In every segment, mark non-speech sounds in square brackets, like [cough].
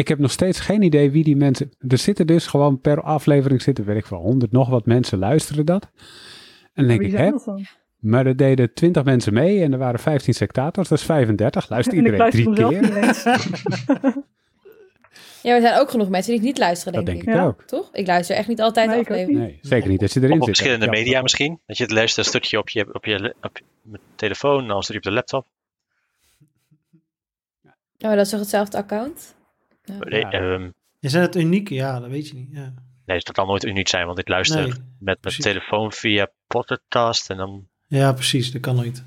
ik heb nog steeds geen idee wie die mensen... Er zitten dus gewoon per aflevering zitten, weet ik wel, honderd nog wat mensen luisteren dat. En dan denk Wie ik, hè? dat? Maar er deden 20 mensen mee en er waren 15 sectators, dat is 35. Luistert En ik iedereen luister drie keer? [laughs] Ja, er zijn ook genoeg mensen die niet luisteren, Dat denk, denk ik Ja. ook. Toch? Ik luister echt niet altijd Nee, de ik ook aflevering. Nee, zeker niet als je erin Of op zit. verschillende Ja. media misschien. Dat je het luistert een stukje op je, op je, op je telefoon, dan een stukje op de laptop. Oh, dat is toch hetzelfde account? Nee, ehm, Is het uniek? Ja, dat weet je niet. Ja. nee, dat kan nooit uniek zijn, want ik luister Nee, met mijn precies. telefoon via podcast en dan... ja, precies. Dat kan nooit.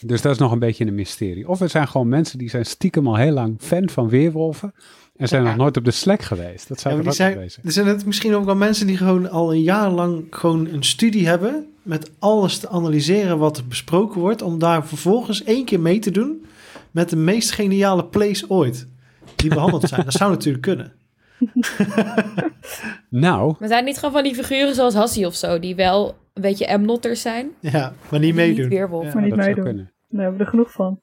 Dus dat is nog een beetje een mysterie. Of er zijn gewoon mensen die zijn stiekem al heel lang fan van weerwolven en zijn nog nooit op de Slack geweest. Dat zou Ja, ook zijn, wezen. er zijn het misschien ook wel mensen die gewoon al een jaar lang gewoon een studie hebben met alles te analyseren wat er besproken wordt, om daar vervolgens één keer mee te doen met de meest geniale plays ooit die behandeld zijn. dat zou natuurlijk kunnen. [laughs] Nou, Maar zijn het niet gewoon van die figuren zoals Hassie of zo, die wel een beetje M-notters zijn? Ja, maar niet meedoen. Niet weerwolf. Ja. Maar niet meedoen. kunnen. Daar hebben we er genoeg van.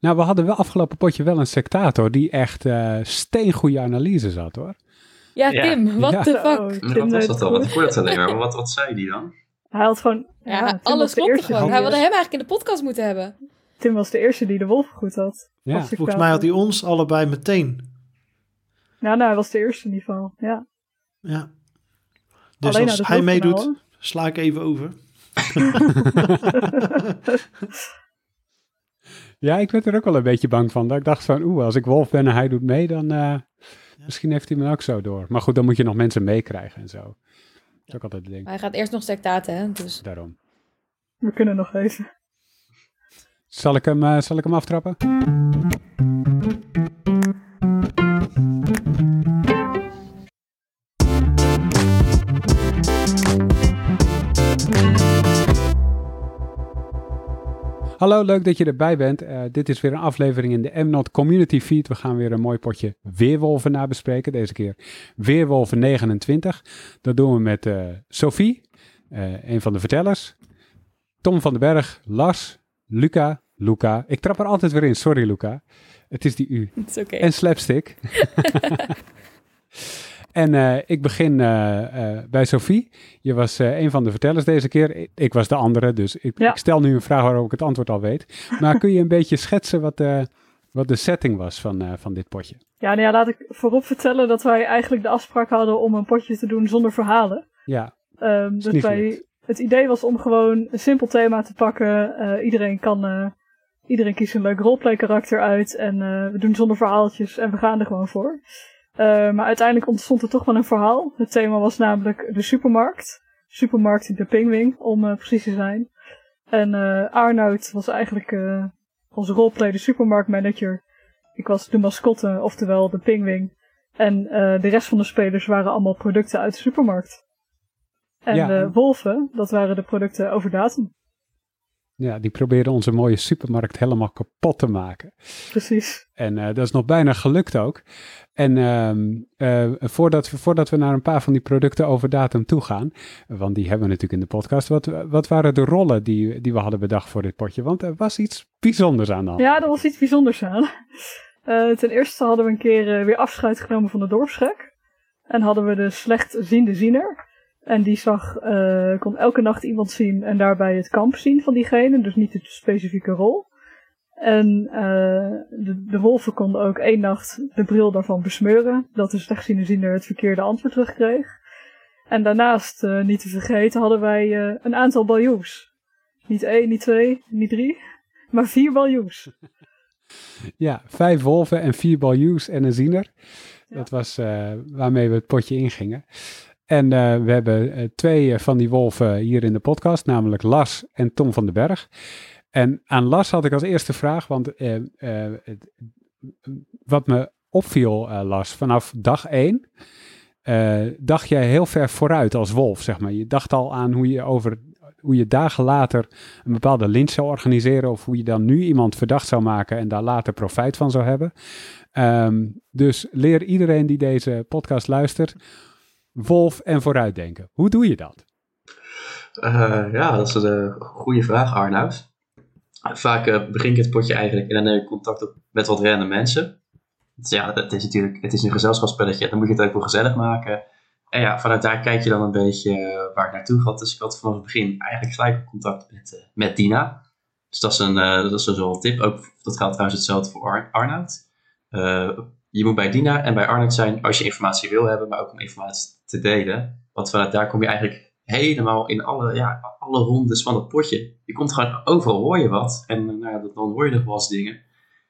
Nou, we hadden wel afgelopen potje wel een sectator die echt eh steengoede analyses had hoor. Ja, Ja. Tim, what Ja. the Zo, fuck? Tim wat was dat dan? Ik hoorde het alleen maar. Maar wat, wat zei die dan? Hij had gewoon... Ja, alles klopte gewoon. Hij wilde hem eigenlijk in de podcast moeten hebben. Tim was de eerste die de wolf goed had. Ja. Volgens mij had hij ons allebei meteen. Nou, nou, hij was de eerste in ieder geval. Ja. Ja. Dus Alleen als het hij meedoet, hoofdkanaal. sla ik even over. [laughs] Ja, ik werd er ook wel een beetje bang van. Dat ik dacht van, oeh, als ik wolf ben en hij doet mee, dan eh, misschien heeft hij me ook zo door. Maar goed, dan moet je nog mensen meekrijgen en zo. Dat is ook altijd het ding. Maar hij gaat eerst nog sectaten, hè? Dus. Daarom. We kunnen nog even. Zal ik hem, eh, zal ik hem aftrappen? Hallo, leuk dat je erbij bent. Eh, dit is weer een aflevering in de MNOT Community Feed. We gaan weer een mooi potje Weerwolven nabespreken. Deze keer Weerwolven 29. Dat doen we met eh, Sophie, een van de vertellers. Tom van den Berg, Lars, Luca, Luca. Ik trap er altijd weer in, sorry Luca. Het is die U. [laughs] Het is oké. En Slapstick. [laughs] en eh, ik begin eh, eh, bij Sophie. Je was eh, een van de vertellers deze keer. Ik, was de andere, dus ik, Ja. ik stel nu een vraag waarop ik het antwoord al weet. Maar kun je een [laughs] beetje schetsen wat de, wat de setting was van, eh, van dit potje? Ja, nou ja, laat ik voorop vertellen dat wij eigenlijk de afspraak hadden om een potje te doen zonder verhalen. Ja, Ehm, Is dus niet wij. Het idee was om gewoon een simpel thema te pakken. Eh, iedereen kan, eh, iedereen kiest een leuk roleplay karakter uit en eh, we doen zonder verhaaltjes en we gaan er gewoon voor. Maar uiteindelijk ontstond er toch wel een verhaal. Het thema was namelijk de supermarkt. Supermarkt de Pingwing, om precies te zijn. En Arnoud was eigenlijk onze roleplay de supermarktmanager. Ik was de mascotte, oftewel de Pingwing. En de rest van de spelers waren allemaal producten uit de supermarkt. En Ja. de wolven, dat waren de producten over datum. ja, die probeerden onze mooie supermarkt helemaal kapot te maken. Precies. En eh, dat is nog bijna gelukt ook. En ehm, eh, voordat, we, voordat we naar een paar van die producten over datum toe gaan, want die hebben we natuurlijk in de podcast, wat, wat waren de rollen die, die we hadden bedacht voor dit potje? Want er was iets bijzonders aan de hand. Ja, er was iets bijzonders aan. [laughs] Eh, ten eerste hadden we een keer eh, weer afscheid genomen van de dorpsgek. En hadden we de slechtziende ziener. En die zag, eh, kon elke nacht iemand zien en daarbij het kamp zien van diegene. Dus niet de specifieke rol. En eh, de, de wolven konden ook één nacht de bril daarvan besmeuren. Dat de slechtziende ziener het verkeerde antwoord terugkreeg. En daarnaast, eh, niet te vergeten, hadden wij een aantal baljoes. Niet één, niet twee, niet drie, maar vier baljoes. [laughs] Ja, vijf wolven en vier baljoes en een ziener. Dat was waarmee we het potje ingingen. En eh, we hebben eh, twee eh, van die wolven hier in de podcast, namelijk Lars en Tom van den Berg. En aan Lars had ik als eerste vraag, want wat me opviel, Lars, vanaf dag één dacht jij heel ver vooruit als wolf, zeg maar. Je dacht al aan hoe je over hoe je dagen later een bepaalde lynch zou organiseren of hoe je dan nu iemand verdacht zou maken en daar later profijt van zou hebben. Ehm, dus leer iedereen die deze podcast luistert, wolf en vooruitdenken. Hoe doe je dat? Eh, ja, dat is een eh, goede vraag, Arnoud. vaak eh, begin ik het potje eigenlijk en dan neem ik contact op met wat random mensen. Dus ja, het is natuurlijk het is een gezelschapsspelletje, dan moet je het ook wel gezellig maken. En ja, vanuit daar kijk je dan een beetje waar ik naartoe ga. Dus ik had vanaf het begin eigenlijk gelijk contact met, met Dina. Dus dat is, een, dat is dus een tip. Ook, dat geldt trouwens hetzelfde voor Ar Arnoud. Je moet bij Dina en bij Arnoud zijn als je informatie wil hebben, maar ook om informatie te delen. Want vanuit daar kom je eigenlijk helemaal in alle, ja, alle rondes van het potje. Je komt gewoon overal hoor je wat. En eh, nou ja, dan hoor je nog wel eens dingen.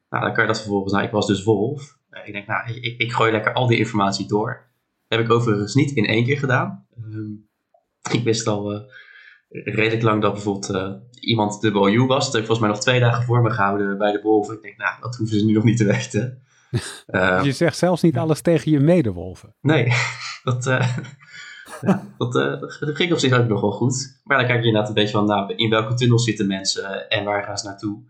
Nou, dan kan je dat vervolgens, nou, ik was dus Wolf. Eh, ik denk, nou, ik, ik gooi lekker al die informatie door. heb ik overigens niet in één keer gedaan. Ehm, ik wist al eh, redelijk lang dat bijvoorbeeld iemand de BOU was. Dat heb ik volgens mij nog twee dagen voor me gehouden bij de Wolven. Ik denk, nou, dat hoeven ze nu nog niet te [laughs] weten. [laughs] Je zegt zelfs niet alles tegen je medewolven. Nee, dat, eh, [laughs] dat, eh, dat ging op zich ook nog wel goed. Maar dan kijk je inderdaad een beetje van, nou, in welke tunnel zitten mensen en waar gaan ze naartoe?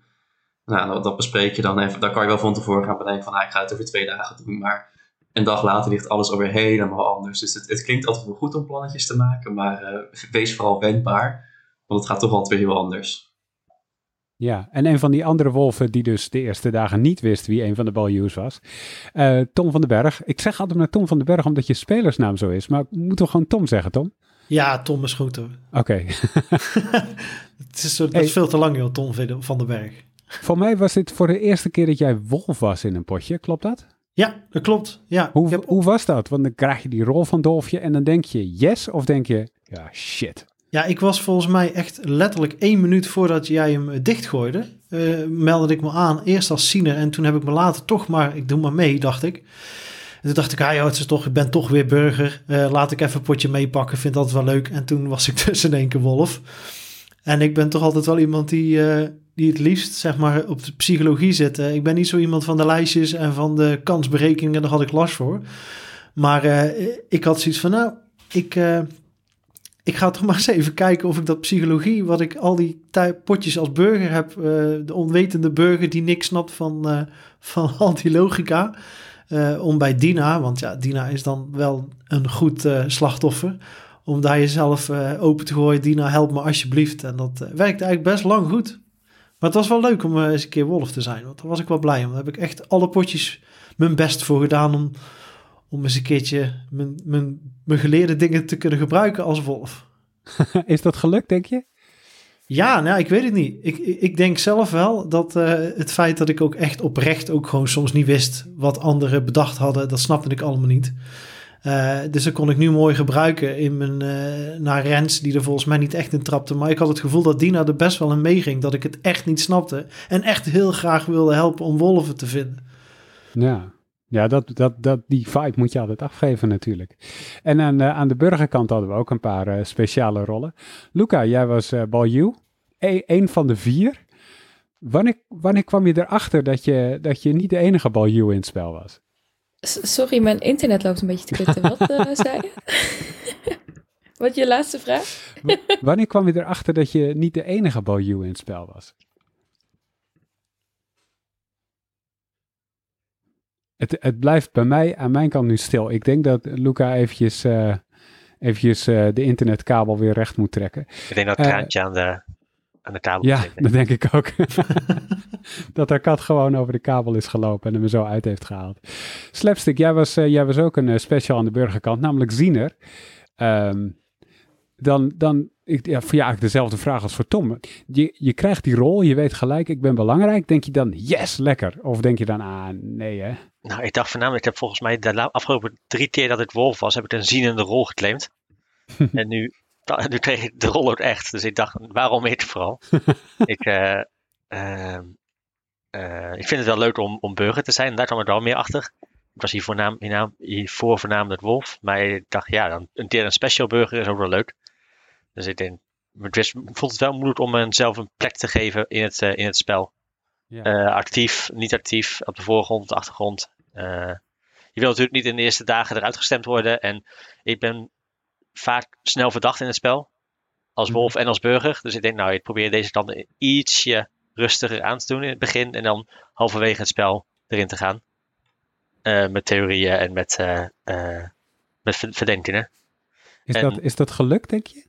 Nou, dat, bespreek je dan even. Dan kan je wel van tevoren gaan bedenken van, nou, ik ga het over twee dagen doen. Maar een dag later ligt alles alweer helemaal anders. Dus het, het klinkt altijd wel goed om plannetjes te maken, maar eh, wees vooral wendbaar. Want het gaat toch altijd weer heel anders. Ja, en een van die andere wolven die dus de eerste dagen niet wist wie een van de baljuws was. eh, Tom van den Berg. Ik zeg altijd maar Tom van den Berg omdat je spelersnaam zo is. Maar moeten we gewoon Tom zeggen, Tom? Ja, Tom is goed hoor. Oké. [laughs] Het is, dat Hey. is veel te lang joh, Tom van den Berg. voor mij was dit voor de eerste keer dat jij wolf was in een potje. Klopt dat? Ja, dat klopt. Ja, Hoe, heb- hoe was dat? Want dan krijg je die rol van Dolfje en dan denk je yes of denk je ja shit. Ja, ik was volgens mij echt letterlijk één minuut voordat jij hem eh, dichtgooide. eh meldde ik me aan, eerst als ziener en toen heb ik me later toch maar, ik doe maar mee, dacht ik. En toen dacht ik, ah, joh, het is toch, ik ben toch weer burger. eh, laat ik even een potje meepakken, vind dat wel leuk. En toen was ik [laughs] dus in één keer wolf. En ik ben toch altijd wel iemand die, die het liefst zeg maar, op de psychologie zit. Ik ben niet zo iemand van de lijstjes en van de kansberekeningen, daar had ik last voor. Maar ik had zoiets van, nou, ik, ik ga toch maar eens even kijken of ik dat psychologie, wat ik al die potjes als burger heb, eh, de onwetende burger die niks snapt van, eh, van [laughs] al die logica, eh, om bij Dina, want ja, Dina is dan wel een goed slachtoffer, om daar jezelf open te gooien. Dina, help me alsjeblieft. En dat werkte eigenlijk best lang goed. Maar het was wel leuk om eens een keer wolf te zijn, want daar was ik wel blij om. Daar heb ik echt alle potjes mijn best voor gedaan om, om eens een keertje mijn, mijn, mijn geleerde dingen te kunnen gebruiken als wolf. [laughs] Is dat gelukt, denk je? Ja, nou, ik weet het niet. Ik, ik denk zelf wel dat eh, het feit dat ik ook echt oprecht ook gewoon soms niet wist wat anderen bedacht hadden, dat snapte ik allemaal niet. Eh, dus dat kon ik nu mooi gebruiken in mijn, eh, naar Rens, die er volgens mij niet echt in trapte. Maar ik had het gevoel dat Dina er best wel in meeging, dat ik het echt niet snapte. En echt heel graag wilde helpen om wolven te vinden. Ja, ja dat, dat, dat, die vibe moet je altijd afgeven natuurlijk. En aan, eh, aan de burgerkant hadden we ook een paar eh, speciale rollen. Luca, jij was eh Balju, e- een van de vier. Wanneer, wanneer kwam je erachter dat je, dat je niet de enige Balju in het spel was? S- Sorry, mijn internet loopt een beetje te kutten. Wat [laughs] zei je? Wat je laatste vraag? Wanneer kwam je erachter dat je niet de enige Balju in het spel was? Het, het blijft bij mij aan mijn kant nu stil. Ik denk dat Luca eventjes, eh, eventjes eh, de internetkabel weer recht moet trekken. Ik denk dat Eh, het traantje aan de, aan de kabel Ja, dat denk ik ook. [laughs] dat haar kat gewoon over de kabel is gelopen en hem zo uit heeft gehaald. Slapstick, jij was, eh, jij was ook een eh, special aan de burgerkant, namelijk Ziener. Ehm, dan, dan ik, ja, voor jou dezelfde vraag als voor Tom. Je, je krijgt die rol, je weet gelijk, ik ben belangrijk. Denk je dan, yes, lekker? Of denk je dan, ah, nee hè? Nou, ik dacht voornamelijk, ik heb volgens mij de afgelopen drie keer dat ik wolf was, heb ik een zienende rol geclaimd. [laughs] en nu, nu kreeg ik de rol ook echt. Dus ik dacht, waarom ik vooral? [laughs] ik, eh, ehm, eh, ik vind het wel leuk om, om burger te zijn. Daar kwam ik wel meer achter. Ik was hier voornaam, hiernaam, hiervoor voornamelijk wolf. Maar ik dacht, ja, dan een keer een special burger is ook wel leuk. Dus ik denk, het vond het wel moeilijk om mezelf een plek te geven in het, eh, in het spel. Ja. Eh, actief, niet actief, op de voorgrond, op de achtergrond. Eh, je wil natuurlijk niet in de eerste dagen eruit gestemd worden. En ik ben vaak snel verdacht in het spel. Als wolf en als burger. Dus ik denk, nou, ik probeer deze dan ietsje rustiger aan te doen in het begin. En dan halverwege het spel erin te gaan. Eh, met theorieën en met, met ver- verdenkingen. Is, en- dat, is dat gelukt, denk je?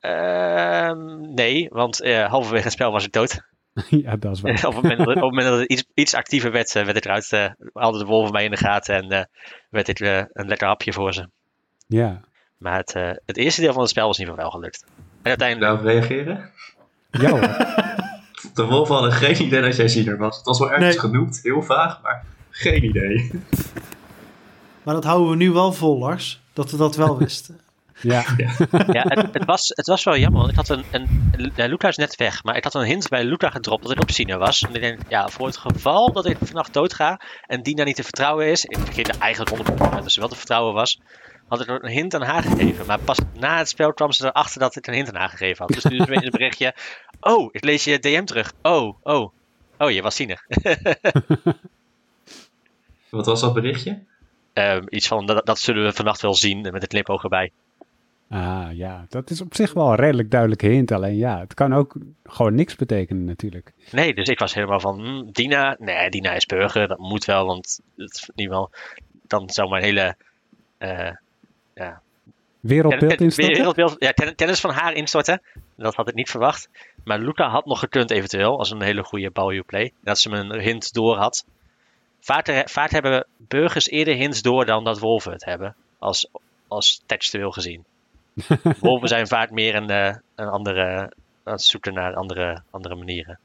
Ehm, nee, want halverwege het spel was ik dood. [laughs] ja, dat is waar. [laughs] op, het moment dat, op het moment dat het iets, iets actiever werd, eh, werd het eruit. eh hadden de wolven mij in de gaten en eh, werd dit eh, een lekker hapje voor ze. Ja. Maar het, eh, het eerste deel van het spel was in ieder geval wel gelukt. En uiteindelijk, Daarop reageren? Ja. [laughs] De wolven hadden geen idee dat jij ziener was. Het was wel ergens Nee. genoemd, heel vaag, maar geen idee. Maar dat houden we nu wel vol, Lars. Dat we dat wel wisten. Ja. [laughs] ja, het, het, was, het was wel jammer, want ik had een, een, ja, Luca is net weg, maar ik had een hint bij Luca gedropt dat ik op Sina was. En ik denk, ja, voor het geval dat ik vannacht dood ga en Dina niet te vertrouwen is, ik begin er eigenlijk 100% uit dat ze wel te vertrouwen was, had ik een hint aan haar gegeven. Maar pas na het spel kwam ze erachter dat ik een hint aan haar gegeven had. Dus nu is er een berichtje, [laughs] oh, ik lees je DM terug. Oh, oh, oh, je was Sina. [laughs] Wat was dat berichtje? Ehm, iets van, dat, dat zullen we vannacht wel zien, met een knipoog erbij. Ah, ja. Dat is op zich wel een redelijk duidelijke hint. Alleen ja, het kan ook gewoon niks betekenen natuurlijk. Nee, dus ik was helemaal van, hm, Dina, nee, Dina is burger, dat moet wel, want het, niet wel, dan zou mijn hele eh, ja, Wereldbeeld ten- instorten? wereldbeeld, ja, ten- kennis van haar instorten. Dat had ik niet verwacht. Maar Luca had nog gekund eventueel, als een hele goede Balju play. Dat ze me een hint door had. Vaak, vaak hebben burgers eerder hints door dan dat wolven het hebben, als, als textueel gezien. [laughs] wolven zijn vaak meer een, eh, een andere, aan het zoeken naar andere, andere manieren.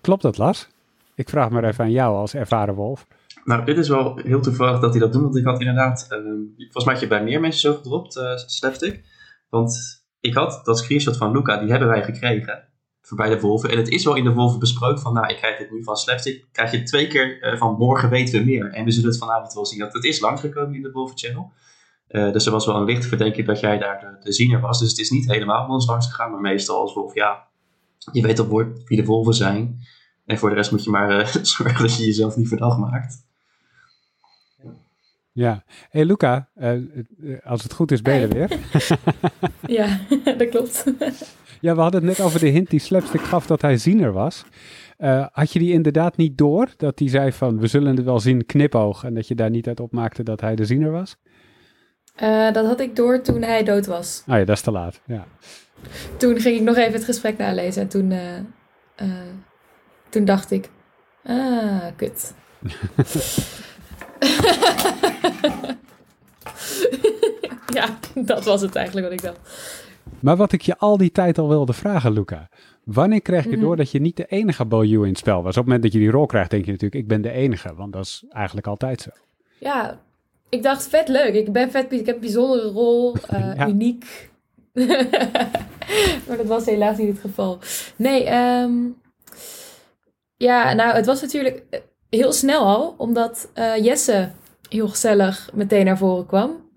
Klopt dat, Lars? Ik vraag maar even aan jou als ervaren wolf. Nou, dit is wel heel toevallig dat hij dat doet, want ik had inderdaad, ehm, volgens mij had je bij meer mensen zo gedropt, eh Slapstick. Want ik had dat screenshot van Luca, die hebben wij gekregen, voor bij de wolven. En het is wel in de wolven besproken van, nou, ik krijg dit nu van Slapstick, krijg je twee keer eh, van morgen weten we meer. En we zullen het vanavond wel zien, dat het is langsgekomen in de wolven channel. Eh, dus er was wel een lichte verdenking dat jij daar de, de ziener was. Dus het is niet helemaal ons langs gegaan, maar meestal als wolf, ja, je weet op woord wie de wolven zijn. En voor de rest moet je maar eh, [laughs] zorgen dat je jezelf niet verdacht maakt. Ja. hey, Luca, eh, als het goed is, ben je er weer. [laughs] Ja, [laughs] dat klopt. Ja, we hadden het net over de hint die Slapstick gaf dat hij ziener was. Eh, had je die inderdaad niet door? Dat hij zei van, we zullen het wel zien, knipoog. En dat je daar niet uit opmaakte dat hij de ziener was? Eh, dat had ik door toen hij dood was. Ah ja, dat is te laat. Ja. Toen ging ik nog even het gesprek nalezen en toen, eh, eh, toen dacht ik, ah, kut. [laughs] ja, dat was het eigenlijk wat ik dacht. Maar wat ik je al die tijd al wilde vragen, Luca. Wanneer kreeg je Mhm. door dat je niet de enige Balju in het spel was? Op het moment dat je die rol krijgt, denk je natuurlijk, ik ben de enige. Want dat is eigenlijk altijd zo. Ja, ik dacht vet leuk. Ik ben vet, ik heb een bijzondere rol, eh, [laughs] Ja. uniek. [laughs] maar dat was helaas niet het geval. Nee, ehm, ja, nou, het was natuurlijk eh, heel snel al, omdat eh, Jesse heel gezellig meteen naar voren kwam.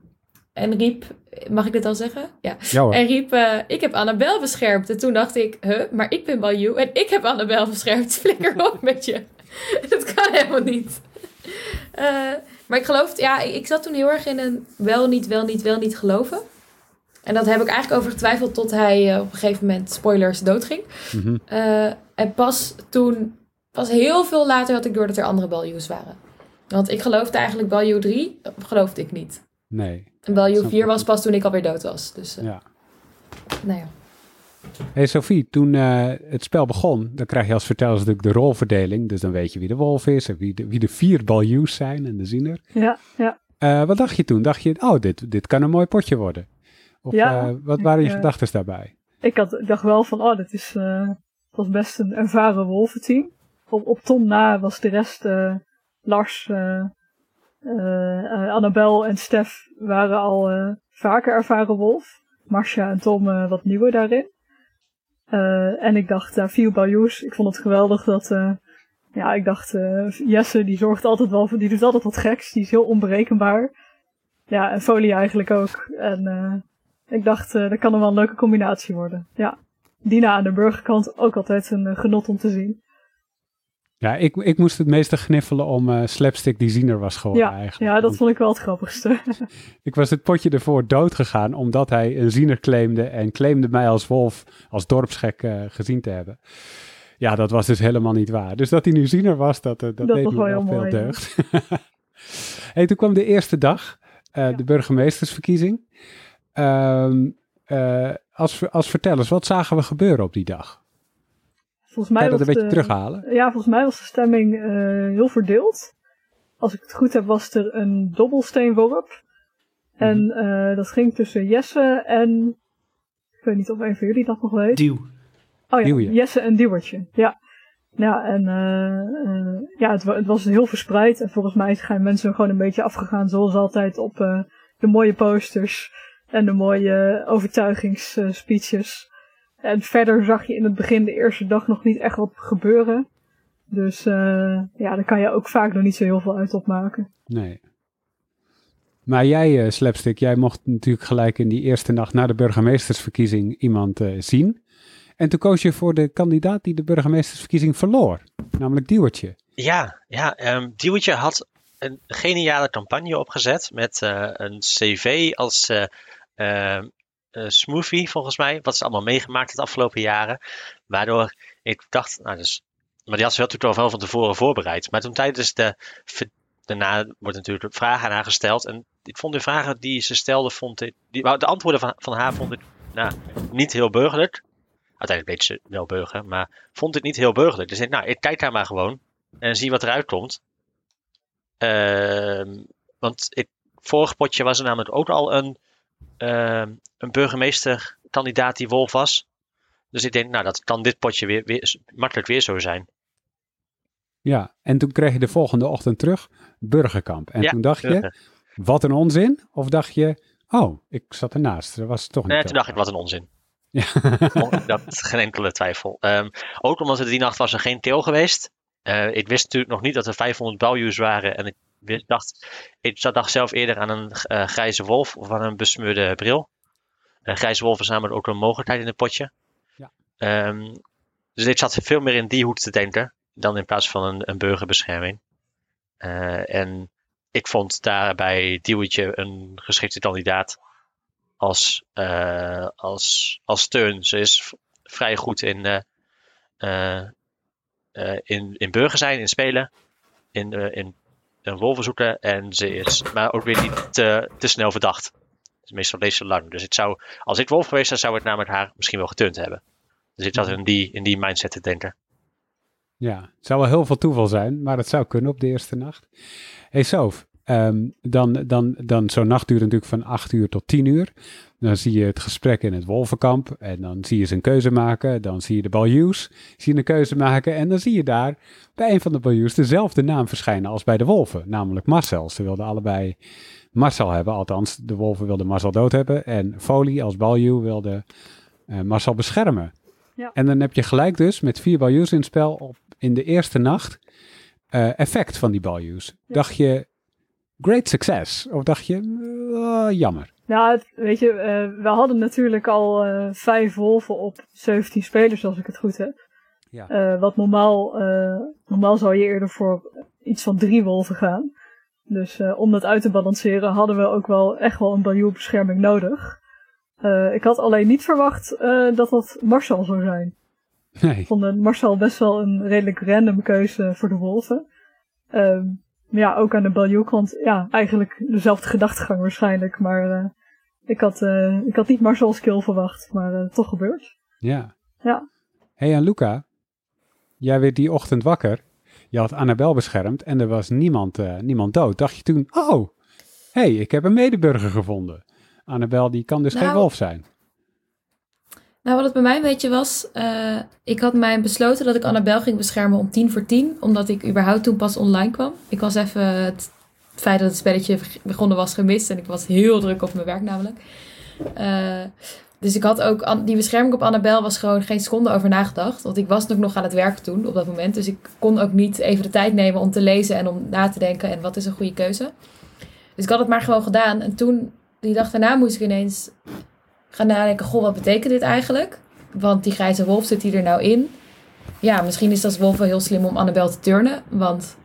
En riep, mag ik dit al zeggen? Ja. Ja. En riep, ik heb Annabel beschermd. En toen dacht ik, huh, maar ik ben Balju en ik heb Annabel beschermd. [laughs] Flikker op met je. dat kan helemaal niet. Eh, maar ik geloof, ja, ik, zat toen heel erg in een wel niet, wel niet, wel niet geloven. En dat heb ik eigenlijk over getwijfeld tot hij eh, op een gegeven moment, spoilers, doodging. Mhm. Eh, en pas toen, pas heel veel later had ik door dat er andere Balju's waren. Want ik geloofde eigenlijk Balju 3, geloofde ik niet. Nee. En Balju Snap 4 ik. was pas toen ik alweer dood was. Dus, eh, Ja. nou ja. Hey Sophie, toen eh, het spel begon, dan krijg je als verteller natuurlijk de rolverdeling. Dus dan weet je wie de wolf is en wie de, wie de vier Balju's zijn en de ziener. Ja, ja. Eh, wat dacht je toen? Dacht je, oh, dit, dit kan een mooi potje worden? Of Ja, eh, wat waren je ik, gedachten daarbij? Ik, had, ik dacht wel van, oh, dit is, was best een ervaren wolventeam. Op, op Tom na was de rest, Lars, Annabel en Stef waren al vaker ervaren wolf. Marcia en Tom wat nieuwer daarin. Eh, en ik dacht, daar viel Bayous. Ik vond het geweldig dat, eh, ja, ik dacht, eh, Jesse die zorgt altijd wel voor, die doet altijd wat geks. Die is heel onberekenbaar. Ja, en Folie eigenlijk ook. En ik dacht, dat kan er wel een leuke combinatie worden. Ja. Dina aan de burgerkant ook altijd een genot om te zien. Ja, ik, ik moest het meeste gniffelen om eh, Slapstick die ziener was geworden Ja, eigenlijk. ja, dat vond ik wel het grappigste. [laughs] Ik was het potje ervoor dood gegaan omdat hij een ziener claimde en claimde mij als wolf, als dorpsgek eh, gezien te hebben. Ja, dat was dus helemaal niet waar. Dus dat hij nu ziener was, dat, eh, dat, Dat deed was me wel wel heel veel mooi, deugd. [laughs] hey, toen kwam de eerste dag, Ja. de burgemeestersverkiezing. Eh, als, als vertellers, wat zagen we gebeuren op die dag? Volgens mij Kan je dat was een beetje de- terughalen? Ja, volgens mij was de stemming eh, heel verdeeld. Als ik het goed heb, was er een dobbelsteenworp. En Mhm. eh, dat ging tussen Jesse en... Ik weet niet of een van jullie dat nog weet. Duw. Oh ja, Duwje. Jesse en Duwertje. Ja. Ja, en eh, ja, het, het was heel verspreid. En volgens mij zijn mensen gewoon een beetje afgegaan zoals altijd op eh, de mooie posters en de mooie overtuigingsspeeches. En verder zag je in het begin de eerste dag nog niet echt wat gebeuren. Dus eh, ja, daar kan je ook vaak nog niet zo heel veel uit opmaken. Nee. Maar jij, eh, Slapstick, jij mocht natuurlijk gelijk in die eerste nacht na de burgemeestersverkiezing iemand eh, zien. En toen koos je voor de kandidaat die de burgemeestersverkiezing verloor. Namelijk Diewertje. Ja, ja ehm Diewertje had een geniale campagne opgezet met eh, een cv als eh, ehm, eh, smoothie volgens mij, wat ze allemaal meegemaakt het afgelopen jaren. Waardoor ik dacht, nou dus, maar die had ze natuurlijk al wel van tevoren voorbereid. Maar toen tijdens de, daarna wordt natuurlijk vragen aan haar gesteld. En ik vond de vragen die ze stelde, vond ik, die, de antwoorden van, van haar vond ik nou, niet heel burgerlijk. Uiteindelijk weet ze wel burger, maar vond het niet heel burgerlijk. Dus ik, nou, ik kijk daar maar gewoon en zie wat eruit komt. Ehm, want het vorige potje was er namelijk ook al een, een burgemeesterkandidaat die Wolf was. Dus ik denk, nou, dat kan dit potje weer, weer makkelijk weer zo zijn. Ja, en toen kreeg je de volgende ochtend terug Burgerkamp. En Ja, toen dacht je, wat een onzin? Of dacht je, oh, ik zat ernaast. Dat was toch niet Nee, toen dacht ik, wat een onzin. Ja. [laughs] Dat geen enkele twijfel. Ehm, ook omdat er die nacht was er geen teel geweest. Eh, ik wist natuurlijk nog niet dat er 500 values waren. En ik wist, dacht, ik dacht zelf eerder aan een eh, grijze wolf of aan een besmeurde bril. Een grijze is namelijk ook een mogelijkheid in het potje. Ja. Ehm, dus ik zat veel meer in die hoek te denken dan in plaats van een, een burgerbescherming. Eh, en ik vond daarbij Diewertje een geschikte kandidaat als, eh, als, als steun. Ze is vrij goed in, eh, eh, eh, in, in burger zijn, in spelen, in, eh, in, in wolven zoeken. En ze is maar ook weer niet te, te snel verdacht. Dus meestal leest ze lang. Dus het zou, als ik wolf geweest was, zou het namelijk haar misschien wel geturnd hebben. Dus ik zat in die, in die mindset te denken. Ja, het zou wel heel veel toeval zijn, maar het zou kunnen op de eerste nacht. hey Sof, ehm, dan, dan, dan zo'n nacht duurt natuurlijk van 8 uur tot 10 uur. Dan zie je het gesprek in het wolvenkamp en dan zie je ze een keuze maken. Dan zie je de baljuws, zie je een keuze maken en dan zie je daar bij een van de baljuws dezelfde naam verschijnen als bij de wolven, namelijk Marcel. Ze wilden allebei Marcel hebben, althans de wolven wilden Marcel dood hebben en Folie als baljuw wilde eh, Marcel beschermen. Ja. En dan heb je gelijk dus met vier baljuws in het spel op, in de eerste nacht eh, effect van die baljuws. Dacht je great success of dacht je eh, jammer? Nou, het- weet je, eh, we hadden natuurlijk al eh, vijf wolven op 17 spelers, als ik het goed heb. Ja. Eh, wat normaal, normaal zou je eerder voor iets van drie wolven gaan. Dus om dat uit te balanceren hadden we ook wel echt wel een baljoenbescherming nodig. Ik had alleen niet verwacht dat dat Marcel zou zijn. Nee. Ik vond Marcel best wel een redelijk random keuze voor de wolven. Ehm, maar ja, ook aan de baljoekant, ja, eigenlijk dezelfde gedachtegang waarschijnlijk. Maar eh, ik, had, eh, ik had niet Marcel's kill verwacht, maar eh, toch gebeurd. Ja. Ja. hey, en Luca, jij werd die ochtend wakker. Je had Annabel beschermd en er was niemand, eh, niemand dood. Dacht je toen, oh, hey, ik heb een medeburger gevonden. Annabel, die kan dus geen Nou, wolf zijn. Nou, wat het bij mij een beetje was, eh, ik had mij besloten dat ik Annabel ging beschermen om tien voor tien, omdat ik überhaupt toen pas online kwam. Ik was even het feit dat het spelletje begonnen was gemist en ik was heel druk op mijn werk namelijk. Eh, dus ik had ook, die bescherming op Annabel was gewoon geen seconde over nagedacht, want ik was nog aan het werk toen op dat moment. Dus ik kon ook niet even de tijd nemen om te lezen en om na te denken en wat is een goede keuze. Dus ik had het maar gewoon gedaan en toen, die dag daarna moest ik ineens gaan nadenken, goh, wat betekent dit eigenlijk? Want die grijze wolf zit hier er nou in. Ja, misschien is dat wolf wel heel slim om Annabel te turnen. Want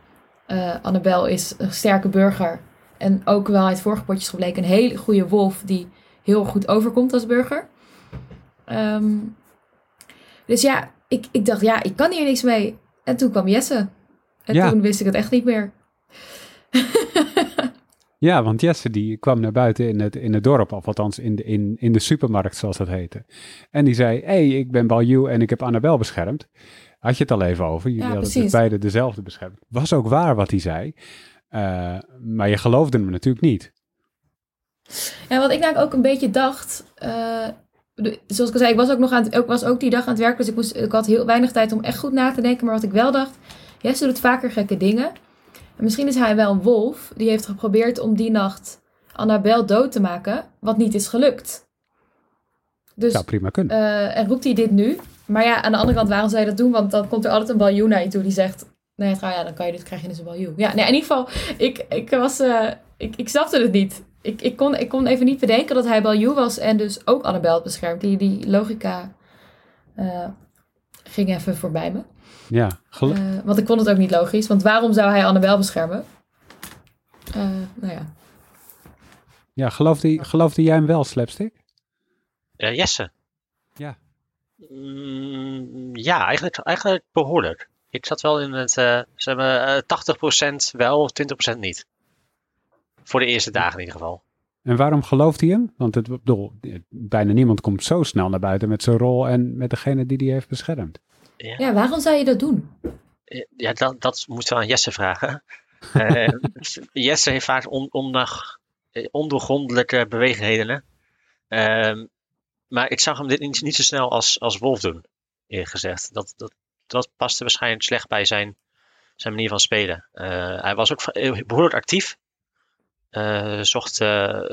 eh Annabel is een sterke burger. En ook wel uit vorige potjes gebleken een hele goede wolf die heel goed overkomt als burger. Ehm, dus ja, ik, ik dacht, ja, ik kan hier niks mee. En toen kwam Jesse. En Ja. toen wist ik het echt niet meer. [laughs] Ja, want Jesse die kwam naar buiten in het, in het dorp, of althans in de, in, in de supermarkt zoals dat heette. En die zei, hé, hey, ik ben Baljoe en ik heb Annabel beschermd. Had je het al even over, jullie Ja, hadden dus precies. beide dezelfde beschermd. Was ook waar wat hij zei, Eh, maar je geloofde hem natuurlijk niet. En wat ik nou ook een beetje dacht, eh, zoals ik al zei, ik was ook nog aan het, ik was ook die dag aan het werk, dus ik, moest, ik had heel weinig tijd om echt goed na te denken. Maar wat ik wel dacht, Jesse doet vaker gekke dingen. En misschien is hij wel een wolf die heeft geprobeerd om die nacht Annabel dood te maken, wat niet is gelukt. Dus, Zou prima kunnen. eh, en roept hij dit nu? Maar ja, aan de andere kant, waarom zou je dat doen? Want dan komt er altijd een baljoen naar je toe die zegt... Nee, trouw, ja, dan kan je dit, krijg je dus een baljoen. Ja, nee, in ieder geval, ik, ik was... eh, ik, ik snapte het niet. Ik, ik, kon, ik kon even niet bedenken dat hij baljoen was en dus ook Annabel had beschermd. Die, die logica eh, ging even voorbij me. Ja, gelo- Eh, want ik vond het ook niet logisch. Want waarom zou hij Annabel beschermen? Eh, nou ja. ja geloofde, geloofde jij hem wel, Slapstick? Eh, Jesse? Ja. Mm, ja, eigenlijk, eigenlijk behoorlijk. Ik zat wel in het, eh ze hebben eh 80% wel, 20% niet. Voor de eerste dagen in ieder geval. En waarom gelooft hij hem? Want het, bedoel, bijna niemand komt zo snel naar buiten met zijn rol en met degene die hij heeft beschermd. Ja, waarom zou je dat doen? Eh, Ja, dat, dat moeten we aan Jesse vragen. [laughs] Eh, Jesse heeft vaak on, ondag- eh, ondoorgrondelijke beweegredenen. Ehm, maar ik zag hem dit niet, niet zo snel als, als Wolf doen, eerlijk gezegd. Dat, dat, dat paste waarschijnlijk slecht bij zijn, zijn manier van spelen. Hij was ook eh, behoorlijk actief. Zocht,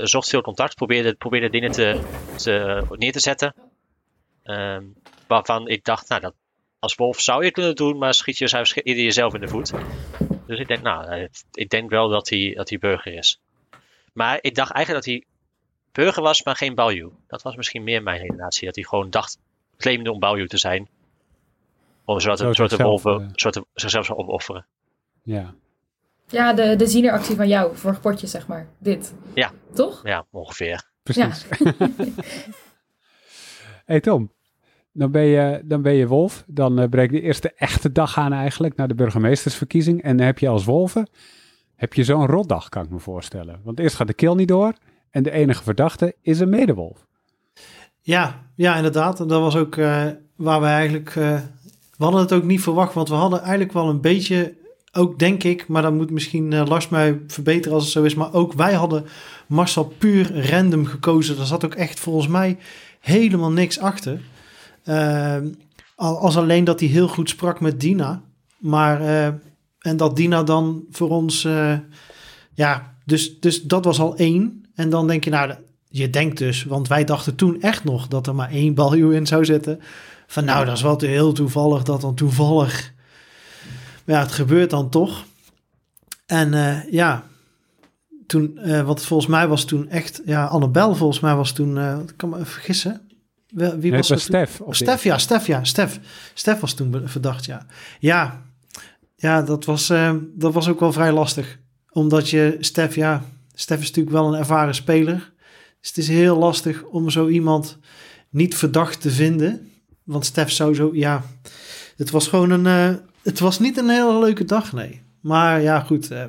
zocht veel contact, probeerde, probeerde dingen te, te, neer te zetten. Ehm, waarvan ik dacht, nou, dat, als Wolf zou je kunnen doen, maar schiet je jezelf in de voet. Dus ik denk, nou, eh, ik denk wel dat hij, dat hij burger is. Maar ik dacht eigenlijk dat hij burger was, maar geen Balju. Dat was misschien meer mijn redenatie. Dat hij gewoon dacht, claimde om Balju te zijn. Om zodat de, wolven eh. zodat zichzelf zou opofferen. Ja. Ja, de, de zieneractie van jou, vorig potje zeg maar. Dit. Ja. Toch? Ja, ongeveer. Precies. [laughs] hey Tom, dan ben, je, dan ben je wolf. Dan eh, breekt de eerste echte dag aan eigenlijk, naar de burgemeestersverkiezing. En dan heb je als wolven, heb je zo'n rotdag, kan ik me voorstellen. Want eerst gaat de kill niet door en de enige verdachte is een medewolf. Ja, ja, inderdaad. En dat was ook eh, waar we eigenlijk... eh, we hadden het ook niet verwacht, want we hadden eigenlijk wel een beetje... Ook denk ik, maar dan moet misschien Lars mij verbeteren als het zo is. Maar ook wij hadden Marcel puur random gekozen. Er zat ook echt volgens mij helemaal niks achter. Al- als alleen dat hij heel goed sprak met Dina. Maar, eh, en dat Dina dan voor ons... eh, ja, dus, dus dat was al één. En dan denk je, nou, je denkt dus, want wij dachten toen echt nog dat er maar één baljuw in zou zitten. Van nou, dat is wel heel toevallig dat dan toevallig. Maar ja, het gebeurt dan toch. En eh, ja, toen, wat volgens mij was toen echt, ja, Annabel volgens mij was toen, ik kan me vergissen. Wie Nee, was het er? Stef. Oh, Stef, ja, Stef, ja, Stef. Stef was toen verdacht, ja. Ja, ja dat, was, eh, dat was ook wel vrij lastig. Omdat je, Stef, ja, Stef is natuurlijk wel een ervaren speler. Dus het is heel lastig om zo iemand niet verdacht te vinden. Want Stef zou zo, ja, het was gewoon een, eh, het was niet een hele leuke dag, nee. Maar ja, goed, eh,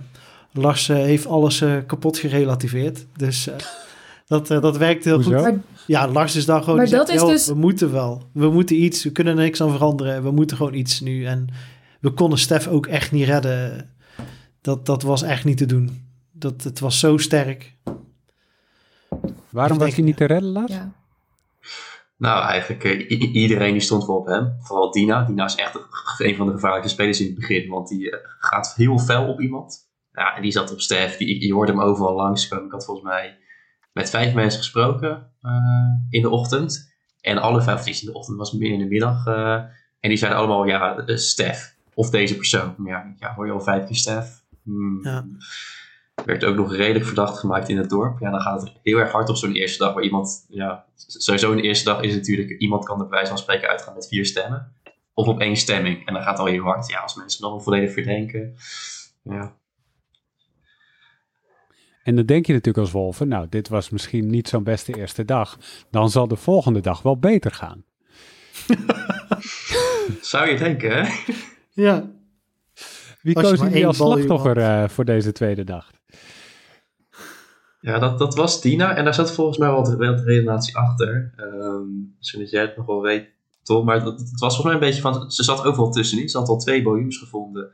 Lars heeft alles eh, kapot gerelativeerd. Dus eh, [laughs] dat, dat werkt heel Hoezo? goed. Ja, Lars is daar gewoon. Maar zegt, dat is "Yo, dus- We moeten wel. We moeten iets. We kunnen er niks aan veranderen. We moeten gewoon iets nu. En we konden Stef ook echt niet redden. Dat, dat was echt niet te doen. Dat, het was zo sterk. Waarom was hij niet te redden, Lars? ja. Nou, eigenlijk eh, iedereen die stond wel op hem. Vooral Dina. Dina is echt een van de gevaarlijke spelers in het begin. Want die eh, gaat heel fel op iemand. Ja, en die zat op Stef. Die, je hoorde hem overal langskomen. Ik had volgens mij met vijf mensen gesproken eh, in de ochtend. En alle vijf, of in de ochtend, was meer in de middag. eh, en die zeiden allemaal, ja, eh, Stef. Of deze persoon. Maar ja, ja, hoor je al vijf keer Stef? Hmm. Ja. Werd ook nog redelijk verdacht gemaakt in het dorp. Ja, dan gaat het heel erg hard op zo'n eerste dag. Waar iemand, ja, sowieso een eerste dag is natuurlijk, iemand kan bij wijze van spreken uitgaan met vier stemmen. Of op één stemming. En dan gaat het al heel hard. Ja, als mensen dan volledig verdenken. Ja. En dan denk je natuurlijk als wolven, nou, dit was misschien niet zo'n beste eerste dag. Dan zal de volgende dag wel beter gaan. [laughs] Zou je denken, hè? Ja. Wie Als koos jullie als slachtoffer eh, voor deze tweede dag? Ja, dat, dat was Tina. En daar zat volgens mij wat, wat redenatie achter. Ehm misschien dat jij het nog wel weet, Tom. Maar dat, het was volgens mij een beetje van... Ze zat overal tussenin. Ze had al twee boju's gevonden.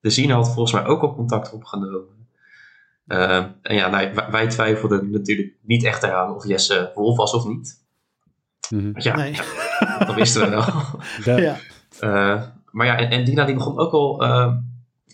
De Zina had volgens mij ook al contact opgenomen. Ehm, en ja, nou, wij, wij twijfelden natuurlijk niet echt eraan of Jesse wolf was of niet. Want ja, Nee. [laughs] dat wisten we wel. [laughs] Ja. Eh, maar ja, en, en Dina die begon ook al... ehm,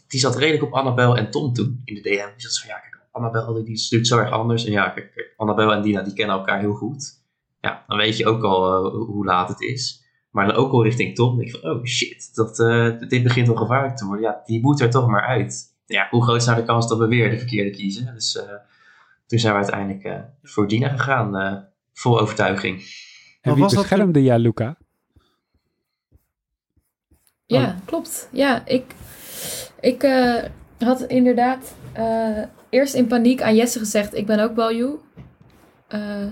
die zat redelijk op Annabel en Tom toen in de DM. Die zat zo van, ja, kijk, Annabel die, die stuurt zo erg anders. En ja, kijk, kijk, Annabel en Dina die kennen elkaar heel goed. Ja, dan weet je ook al eh, hoe laat het is. Maar dan ook al richting Tom. denk ik van, oh shit, dat, eh, dit begint wel gevaarlijk te worden. Ja, die moet er toch maar uit. Ja, hoe groot is nou de kans dat we weer de verkeerde kiezen? Dus eh, toen zijn we uiteindelijk eh, voor Dina gegaan. eh, vol overtuiging. En wie was dat- beschermde jij, Luca? Ja, klopt. Ja, ik, ik eh, had inderdaad eh, eerst in paniek aan Jesse gezegd: Ik ben ook Baljoe. Eh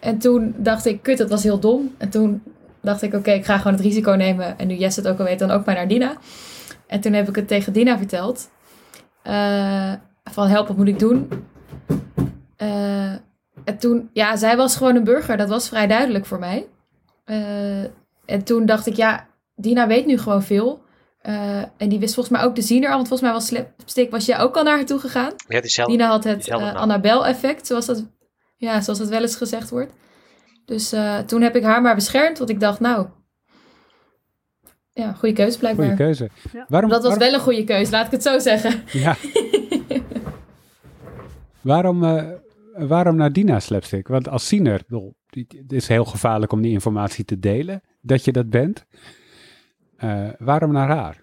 en toen dacht ik: Kut, dat was heel dom. En toen dacht ik: Oké, ik ga gewoon het risico nemen. En nu Jesse het ook al weet, dan ook maar naar Dina. En toen heb ik het tegen Dina verteld: eh, Van help, wat moet ik doen? Eh, en toen, ja, zij was gewoon een burger. Dat was vrij duidelijk voor mij. Eh, en toen dacht ik: Ja, Dina weet nu gewoon veel. En die wist volgens mij ook de ziener al. Want volgens mij was Slapstick, was jij ook al naar haar toe gegaan? Ja, diezelfde. Dina had het. Annabel-effect, zoals dat, ja, zoals dat wel eens gezegd wordt. Dus toen heb ik haar maar beschermd, want ik dacht, nou, ja, goede keuze blijkbaar. Goeie keuze. Ja. Waarom, Dat was waarom- wel een goede keuze, laat ik het zo zeggen. Ja. [laughs] waarom, eh, waarom naar Dina Slapstick? Want als ziener, bedoel, het is heel gevaarlijk om die informatie te delen, dat je dat bent. Eh, waarom naar haar?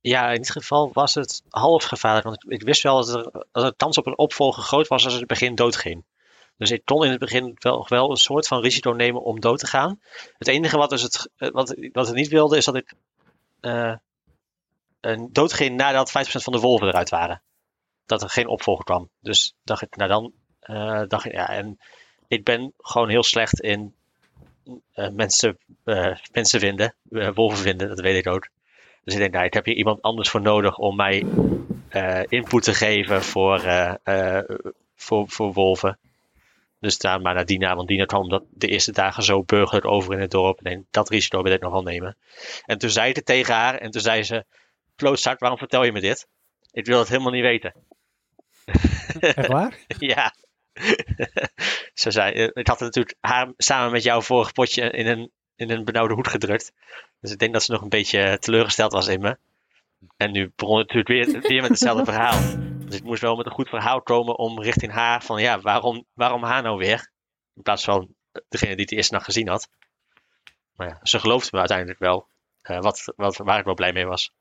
Ja, in dit geval was het half gevaarlijk. Want ik, ik wist wel dat, er, dat de kans op een opvolger groot was als het in het begin doodging. Dus ik kon in het begin wel, wel een soort van risico nemen om dood te gaan. Het enige wat, dus het, wat, wat ik niet wilde is dat ik een doodging nadat 50% van de wolven eruit waren. Dat er geen opvolger kwam. Dus dacht ik, nou dan eh, dacht ik, ja, en ik ben gewoon heel slecht in eh, mensen, mensen vinden, wolven vinden, dat weet ik ook. Dus ik denk, nou, ik heb hier iemand anders voor nodig om mij input te geven voor, voor, voor wolven. Dus daar maar naar Dina, want Dina kwam dat de eerste dagen zo burgerlijk over in het dorp. En dat risico wil ik nog wel nemen. En toen zei ik het tegen haar en toen zei ze, klootzak, waarom vertel je me dit? Ik wil het helemaal niet weten. [laughs] Echt waar? [laughs] ja. [laughs] Ze zei, eh, ik had het natuurlijk haar samen met jou vorig potje in een, in een benauwde hoed gedrukt. Dus ik denk dat ze nog een beetje teleurgesteld was in me. En nu begon het natuurlijk weer, weer met hetzelfde verhaal. Dus ik moest wel met een goed verhaal komen om richting haar van ja, waarom, waarom haar nou weer? In plaats van degene die het eerst nacht gezien had. Maar ja, ze geloofde me uiteindelijk wel. eh, wat, wat, waar ik wel blij mee was.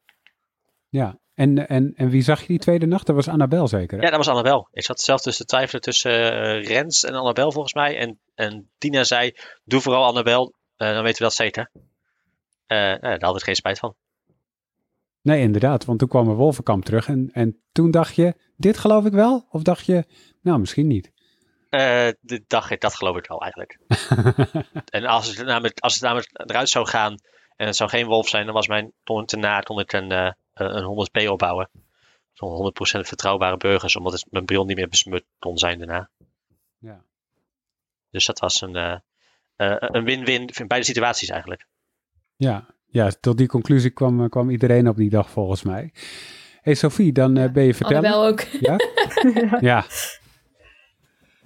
Ja. En, en, en wie zag je die tweede nacht? Dat was Annabel zeker. hè? Ja, dat was Annabel. Ik zat zelf tussen te twijfelen tussen eh, Rens en Annabel volgens mij. En, en Tina zei, doe vooral Annabel, eh, dan weten we dat zeker. Eh, nou, daar had ik geen spijt van. Nee, inderdaad. Want toen kwam er Wolvenkamp terug. En, en toen dacht je, dit geloof ik wel? Of dacht je, nou, misschien niet? Eh de dag, dat geloof ik wel eigenlijk. [laughs] en als het, namelijk, als het namelijk eruit zou gaan en het zou geen wolf zijn, dan was mijn ton te na, kon ik een, eh, een 100p opbouwen. Zo'n 100% vertrouwbare burgers, omdat het, mijn bril niet meer besmut kon zijn daarna. Ja. Dus dat was een eh, een win-win in beide situaties eigenlijk. Ja, ja tot die conclusie kwam, eh, kwam iedereen op die dag volgens mij. hey Sophie, dan eh, ben je vertellen. Annabel ook. Ja? [laughs] ja.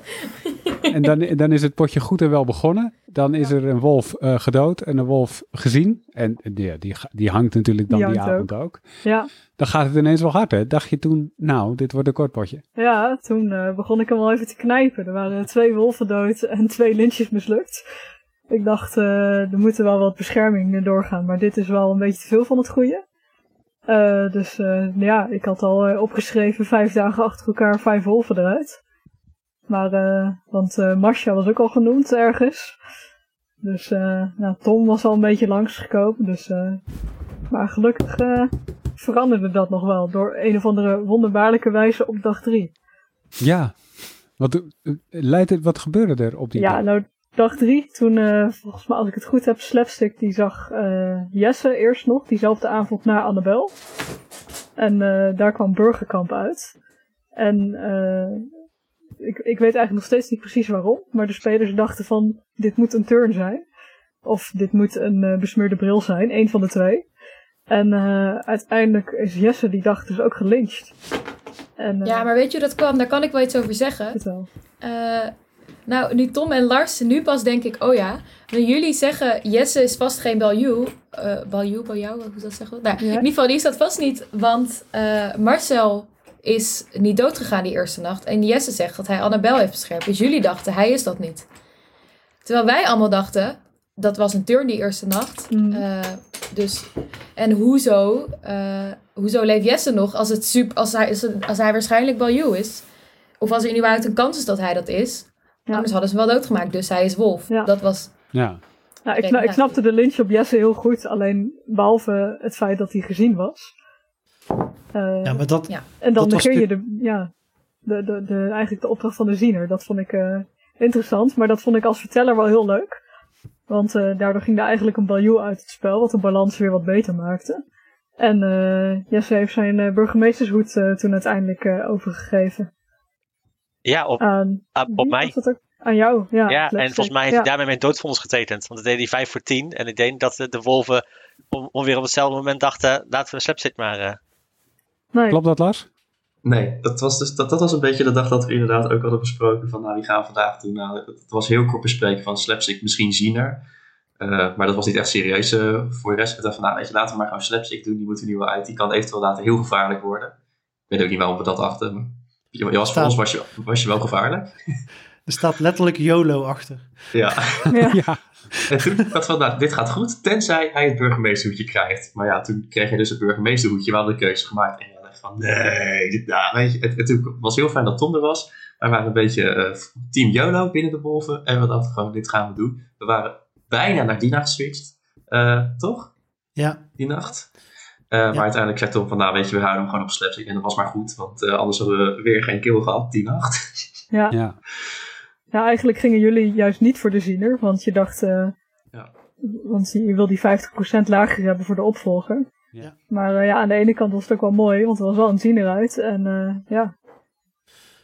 [laughs] En dan, dan is het potje goed en wel begonnen. Dan is er een wolf eh, gedood en een wolf gezien. En die, die, die hangt natuurlijk dan Die die, hangt avond ook. Ja, Dan gaat het ineens wel hard, hè? Dacht je toen, nou, dit wordt een kort potje. ja toen eh, begon ik hem wel even te knijpen. Er waren twee wolven dood en twee lintjes mislukt. Ik dacht, eh, er moeten wel wat bescherming doorgaan, maar dit is wel een beetje te veel van het goede. Eh, dus eh, ja, ik had al opgeschreven vijf dagen achter elkaar vijf wolven eruit. Maar, want Marcia was ook al genoemd ergens. Dus nou, Tom was al een beetje langsgekomen. Dus, maar gelukkig veranderde dat nog wel door een of andere wonderbaarlijke wijze op dag drie. Ja. Wat, leidt het, wat gebeurde er op die Ja, dag? nou dag drie, toen eh, volgens mij als ik het goed heb, Slapstick die zag eh, Jesse eerst nog, diezelfde avond naar Annabel. En eh, daar kwam Burgerkamp uit. En ik, ik weet eigenlijk nog steeds niet precies waarom. Maar de spelers dachten van, dit moet een turn zijn. Of dit moet een besmeurde bril zijn. Een van de twee. En uiteindelijk is Jesse, die dacht dus ook gelyncht. En, ja, maar weet je hoe dat kwam? Daar kan ik wel iets over zeggen. Uh, nou, nu Tom en Lars, nu pas denk ik, oh ja. Nu jullie zeggen, Jesse is vast geen Baljoe. Uh, Baljoe, Baljou, hoe dat zeggen? Nou, ja. In ieder geval, die is dat vast niet. Want uh, Marcel is niet doodgegaan die eerste nacht. En Jesse zegt dat hij Annabel heeft beschermd. Dus jullie dachten, hij is dat niet. Terwijl wij allemaal dachten, dat was een turn die eerste nacht. Mm. Uh, dus, en hoezo, hoezo leeft Jesse nog als, het super, als, hij, als hij waarschijnlijk Baljoe is? Of als er nu uit een kans is dat hij dat is... Ja. Anders hadden ze hem wel doodgemaakt, dus hij is wolf. Ja. Dat was... Ja. Nou, ik, ik snapte de lynch op Jesse heel goed, alleen behalve het feit dat hij gezien was. Uh, ja, maar dat... En dan negeer je de, ja, de, de, de, eigenlijk de opdracht van de ziener. Dat vond ik uh, interessant, maar dat vond ik als verteller wel heel leuk. Want uh, daardoor ging er eigenlijk een baljoe uit het spel, wat de balans weer wat beter maakte. En Jesse heeft zijn burgemeestershoed toen uiteindelijk overgegeven. Ja, op, aan, op mij. Ook? Aan jou, ja. Ja, en volgens mij heeft hij daarmee mijn doodvondens getekend. Want dat deed hij 5 voor 10. En ik denk dat de, de wolven ongeveer op hetzelfde moment dachten, laten we slapstick maar... Uh... Nee. Klopt dat, Lars? Nee, dat was, dus, dat, dat was een beetje de dag dat we inderdaad ook hadden besproken van, nou, die gaan we vandaag doen. Nou, het was heel kort bespreken van slapstick, misschien ziener. Uh, maar dat was niet echt serieus uh, voor de rest. Ik dacht van, nou, weet je, laten we maar gewoon slapstick doen. Die moeten nu wel uit. Die kan eventueel later heel gevaarlijk worden. Ik weet ook niet waarom we dat dachten, maar... Je was, voor ons was je, was je wel gevaarlijk. [laughs] Er staat letterlijk YOLO achter. Ja. ja. [laughs] ja. En toen dacht van, nou, dit gaat goed, tenzij hij het burgemeesterhoedje krijgt. Maar ja, toen kreeg hij dus het burgemeesterhoedje. We hadden de keuze gemaakt. En dacht van, nee, dit, nou, weet je, het, het, het, was heel fijn dat Tom er was. Wij waren een beetje uh, team YOLO binnen de wolven. En we dachten gewoon, dit gaan we doen. We waren bijna naar Dina geswitcht. Uh, toch? Ja. Die nacht. Uh, ja. Maar uiteindelijk zei Tom van, nou weet je, we houden hem gewoon op slapstick. En dat was maar goed, want uh, anders hadden we weer geen kill gehad die nacht. Ja. ja. Ja, eigenlijk gingen jullie juist niet voor de ziener, want je dacht, uh, ja. want je wil die 50% lager hebben voor de opvolger. Ja. Maar ja, aan de ene kant was het ook wel mooi, want er was wel een ziener uit. En ja.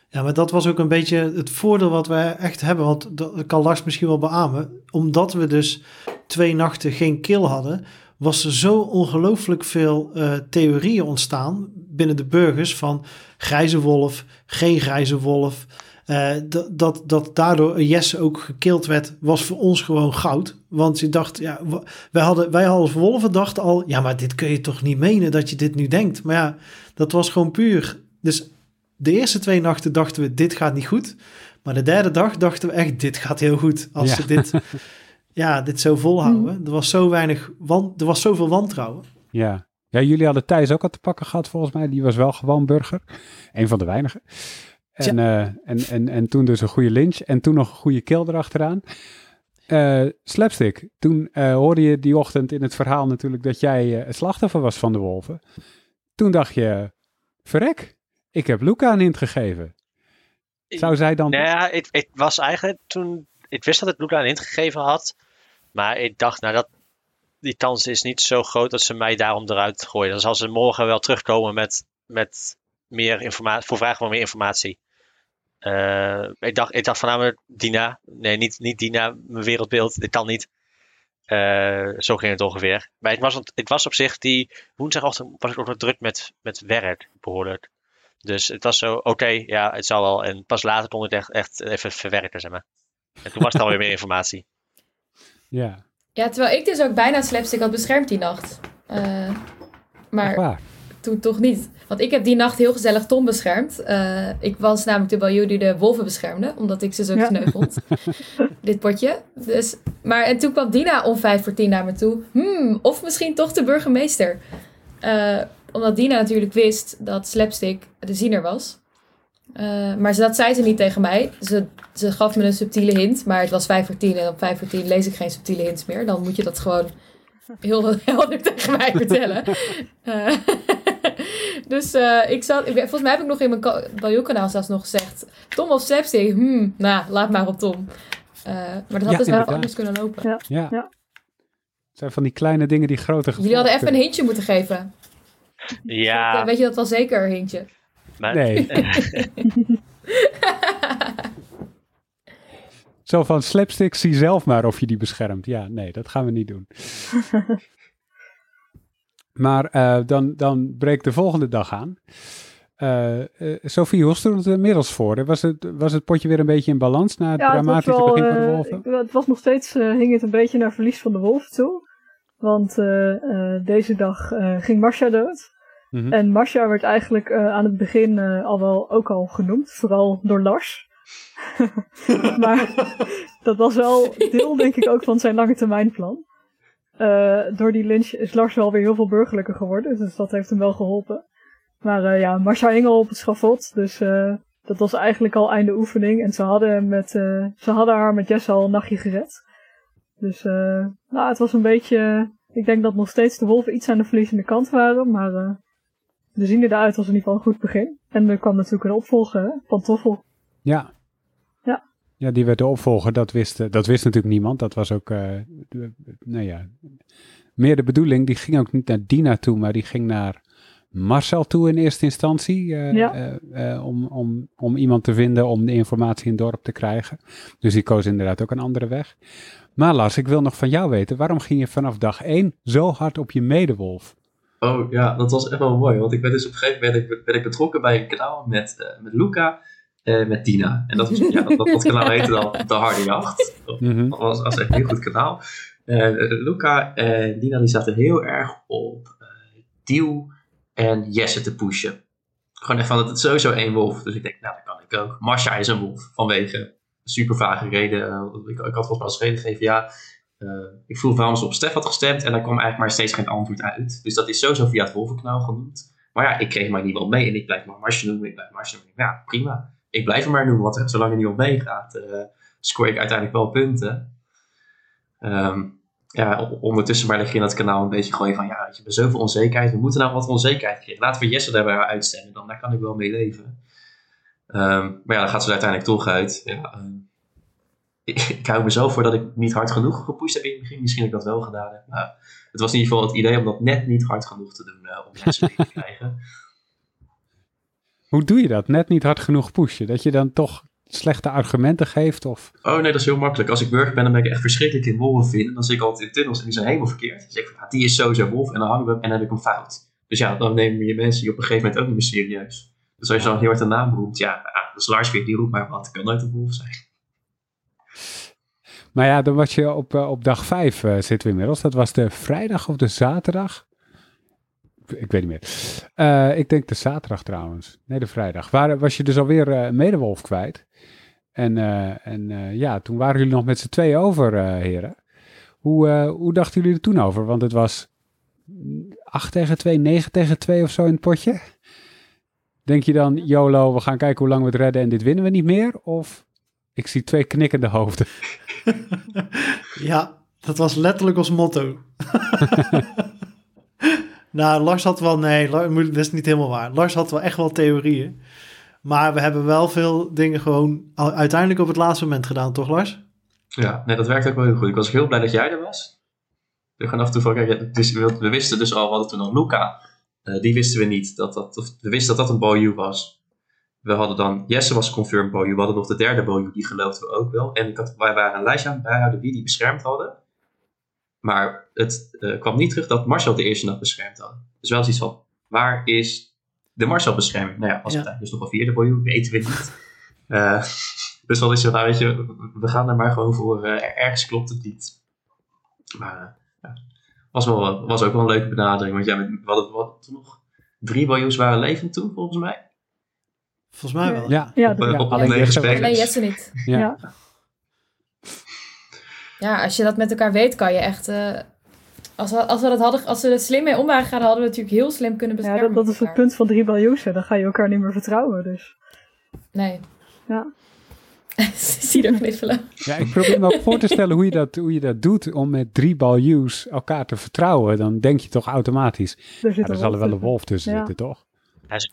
Ja, maar dat was ook een beetje het voordeel wat wij echt hebben. Want dat kan Lars misschien wel beamen. Omdat we dus twee nachten geen kill hadden, was er zo ongelooflijk veel uh, theorieën ontstaan binnen de burgers van grijze wolf, geen grijze wolf. Uh, dat, dat, daardoor Jesse ook gekild werd, was voor ons gewoon goud. Want je dacht, ja, wij, hadden, wij als wolven dachten al, ja, maar dit kun je toch niet menen dat je dit nu denkt. Maar ja, dat was gewoon puur. Dus de eerste twee nachten dachten we, dit gaat niet goed. Maar de derde dag dachten we echt, dit gaat heel goed. Als Ja. ze dit, [laughs] ja, dit zo volhouden. Er was zo weinig, wan, er was zoveel wantrouwen. Ja. ja, jullie hadden Thijs ook al te pakken gehad volgens mij. Die was wel gewoon burger. Een van de weinigen. En, eh, en, en, en toen dus een goede lynch. En toen nog een goede kill erachteraan. Eh slapstick. Toen eh, hoorde je die ochtend in het verhaal natuurlijk dat jij het slachtoffer was van de wolven. Toen dacht je, verrek, ik heb Luca een hint gegeven. Zou zij dan... Nou ja, ik, ik was eigenlijk toen... Ik wist dat het Luca een hint gegeven had. Maar ik dacht, nou dat... Die kans is niet zo groot dat ze mij daarom eruit gooien. Dan zal ze morgen wel terugkomen met, met meer informatie. Voor vragen van meer informatie. Eh, ik, dacht, ik dacht voornamelijk Dina. Nee, niet, niet Dina, mijn wereldbeeld. Dit kan niet. Eh, zo ging het ongeveer. Maar het was, het was op zich die woensdagochtend was ik ook nog druk met, met werk, behoorlijk. Dus het was zo, oké, ja, het zal wel. En pas later kon ik echt, echt even verwerken, zeg maar. En toen was er alweer meer informatie. Ja, Ja, terwijl ik dus ook bijna slapstick had beschermd die nacht. Eh, maar toen toch niet. Want ik heb die nacht heel gezellig Tom beschermd. Eh, ik was namelijk de Baljoe die de wolven beschermde. Omdat ik ze zo Ja. sneu vond. [laughs] Dit potje. Dus, maar en toen kwam Dina om vijf voor tien naar me toe. Hmm, of misschien toch de burgemeester. Eh, omdat Dina natuurlijk wist dat Slapstick de ziener was. Eh, maar dat zei ze niet tegen mij. Ze, ze gaf me een subtiele hint. Maar het was vijf voor tien. En op vijf voor tien lees ik geen subtiele hints meer. Dan moet je dat gewoon [laughs] heel helder tegen mij vertellen. Eh, [laughs] dus eh, ik zat... ik- Volgens mij heb ik nog in mijn Baljoe-kanaal zelfs nog gezegd... Tom of Slapstick? Hmm, nou, laat maar op Tom. Eh, maar dat had Ja, dus wel anders kunnen lopen. Ja. Ja. Ja. Het zijn van die kleine dingen die grote Jullie hadden even een hintje moeten geven. Ja, Weet je dat wel zeker, hintje? Maar Nee. [laughs] Zo van slapstick, zie zelf maar of je die beschermt. Ja, nee, dat gaan we niet doen. [laughs] maar eh, dan, dan breekt de volgende dag aan. Uh, uh, Sophie, hoe stond het inmiddels voor? Was het, was het potje weer een beetje in balans na het ja, dramatische het was wel, begin van de wolven? ik- het was nog steeds, eh, hing het een beetje naar verlies van de wolf toe. Want eh, eh, deze dag eh, ging Marcia dood. Mhm. En Marcia werd eigenlijk eh, aan het begin eh, al wel ook al genoemd, vooral door Lars. [laughs] maar dat was wel deel, denk ik, ook van zijn lange termijnplan. Eh, door die lynch is Lars wel weer heel veel burgerlijker geworden, dus dat heeft hem wel geholpen. Maar ja, Marcia hing al op het schavot, dus dat was eigenlijk al einde oefening. En ze hadden, met, ze hadden haar met Jesse al een nachtje gered. Dus nou, het was een beetje... ik denk dat nog steeds de wolven iets aan de verliezende kant waren, maar... de zien eruit was in ieder geval een goed begin. En er kwam natuurlijk een opvolger, hè? Pantoffel. Ja. Ja. Ja, die werd de opvolger. Dat wist, eh, dat wist natuurlijk niemand. Dat was ook, eh, nou ja, meer de bedoeling. Die ging ook niet naar Dina toe, maar die ging naar Marcel toe in eerste instantie. eh, Ja. om, om, om iemand te vinden om de informatie in het dorp te krijgen. Dus die koos inderdaad ook een andere weg. Maar Lars, ik wil nog van jou weten. Waarom ging je vanaf dag één zo hard op je medewolf? Oh ja, dat was echt wel mooi. Want ik ben dus op een gegeven moment ben ik, ben ik betrokken bij een kanaal met, eh, met Luca en met Dina. En dat, was, [laughs] ja, dat, dat, kanaal heette dan De Harde Jacht. Mhm. Dat was, was echt een heel goed kanaal. Eh, Luca en Dina die zaten heel erg op eh Deal en Jesse te pushen. Gewoon echt van, het is sowieso één wolf. Dus ik denk, nou, dat kan ik ook. Marcia is een wolf, vanwege super vage reden. Eh, ik, ik had volgens mij als reden gegeven, ja, eh, ik vroeg waarom ze op Stef had gestemd en daar kwam eigenlijk maar steeds geen antwoord uit. Dus dat is sowieso via het wolvenkanaal genoemd. Maar ja, ik kreeg maar niet wel mee en ik blijf maar Marcia noemen, ik blijf noemen. Ja, prima. Ik blijf hem maar noemen, want eh, zolang er niet op meegaat, eh scoor ik uiteindelijk wel punten. Ehm, ja, ondertussen maar in dat kanaal een beetje gooien van, ja, je, hebben zoveel onzekerheid, we moeten nou wat onzekerheid creëren. Laten we Jesse daarbij uitstemmen, dan daar kan ik wel mee leven. Ehm, maar ja, dan gaat ze er uiteindelijk toch uit. Ja, ehm, ik, hou me zo voor dat ik niet hard genoeg gepusht heb in het begin. Misschien dat ik dat wel gedaan heb. Maar het was in ieder geval het idee om dat net niet hard genoeg te doen eh, om mensen mee te krijgen. [laughs] Hoe doe je dat? Net niet hard genoeg pushen. Dat je dan toch slechte argumenten geeft? Of... Oh nee, dat is heel makkelijk. Als ik burger ben, dan ben ik echt verschrikkelijk in wolven vinden. Dan zit ik altijd in tunnels en die zijn helemaal verkeerd. Dan zeg ik van, ja, die is sowieso wolf en dan hangen we hem en dan heb ik hem fout. Dus ja, dan nemen je mensen je op een gegeven moment ook niet meer serieus. Dus als je dan heel hard een naam roept, ja, ah, dat is Lars weer, die roept maar wat. kan nooit een wolf zijn. Maar ja, dan was je op, eh, op dag vijf eh, zitten we inmiddels. Dat was de vrijdag of de zaterdag? Ik, weet niet meer. Eh, ik denk de zaterdag trouwens. Nee, de vrijdag. Waar, was je dus alweer een medewolf kwijt. En, en ja, toen waren jullie nog met z'n tweeën over, heren. Hoe, hoe dachten jullie er toen over? Want het was 8 tegen 2, 9 tegen 2 of zo in het potje. Denk je dan, YOLO, we gaan kijken hoe lang we het redden en dit winnen we niet meer? Of ik zie twee knikkende hoofden. [laughs] Ja, dat was letterlijk ons motto. [laughs] nou, Lars had wel... Nee, Lars, dat is niet helemaal waar. Lars had wel echt wel theorieën. Maar we hebben wel veel dingen gewoon uiteindelijk op het laatste moment gedaan, toch Lars? Ja, nee, dat werkt ook wel heel goed. Ik was heel blij dat jij er was. We gaan af en toe van, kijk, we, we wisten dus al, we hadden toen al Luca. Eh, die wisten we niet. Dat dat, of, we wisten dat dat een Boyu was. We hadden dan, Jesse was confirmed Boyu. We hadden nog de derde Boyu, die geloofden we ook wel. En ik had, wij waren een lijstje aan het bijhouden wie die beschermd hadden. Maar het eh, kwam niet terug dat Marcel de eerste nacht beschermd had. Dus wel zoiets van, waar is de Marcel-bescherming? Nou ja, als Ja. het dus nog een vierde Boyu, weten we niet. Eh, [laughs] dus dan is het, nou weet je, we gaan er maar gewoon voor. eh, ergens klopt het niet. Maar ja, was, wel, was ook wel een leuke benadering. Want ja, we hadden wat, toen nog drie Boyus waren levend toen, volgens mij. Volgens mij wel. Ja, Ja, Op, dat, eh, ja, op alleen negen Jesse- spelers. Nee, Jesse niet. ja. ja. Ja, als je dat met elkaar weet, kan je echt... eh, als, we, als, we dat hadden, als we er slim mee om waren gegaan, hadden we natuurlijk heel slim kunnen ja beschermen. dat, dat is het punt van drie baljoesen. Dan ga je elkaar niet meer vertrouwen. Dus Nee. ja. [laughs] Zie je er kniffelen. Ja, ik probeer me ook voor te stellen hoe je, dat, hoe je dat doet om met drie baljuws elkaar te vertrouwen. Dan denk je toch automatisch, Er ja, er zal er wel een wolf tussen Ja. zitten, toch?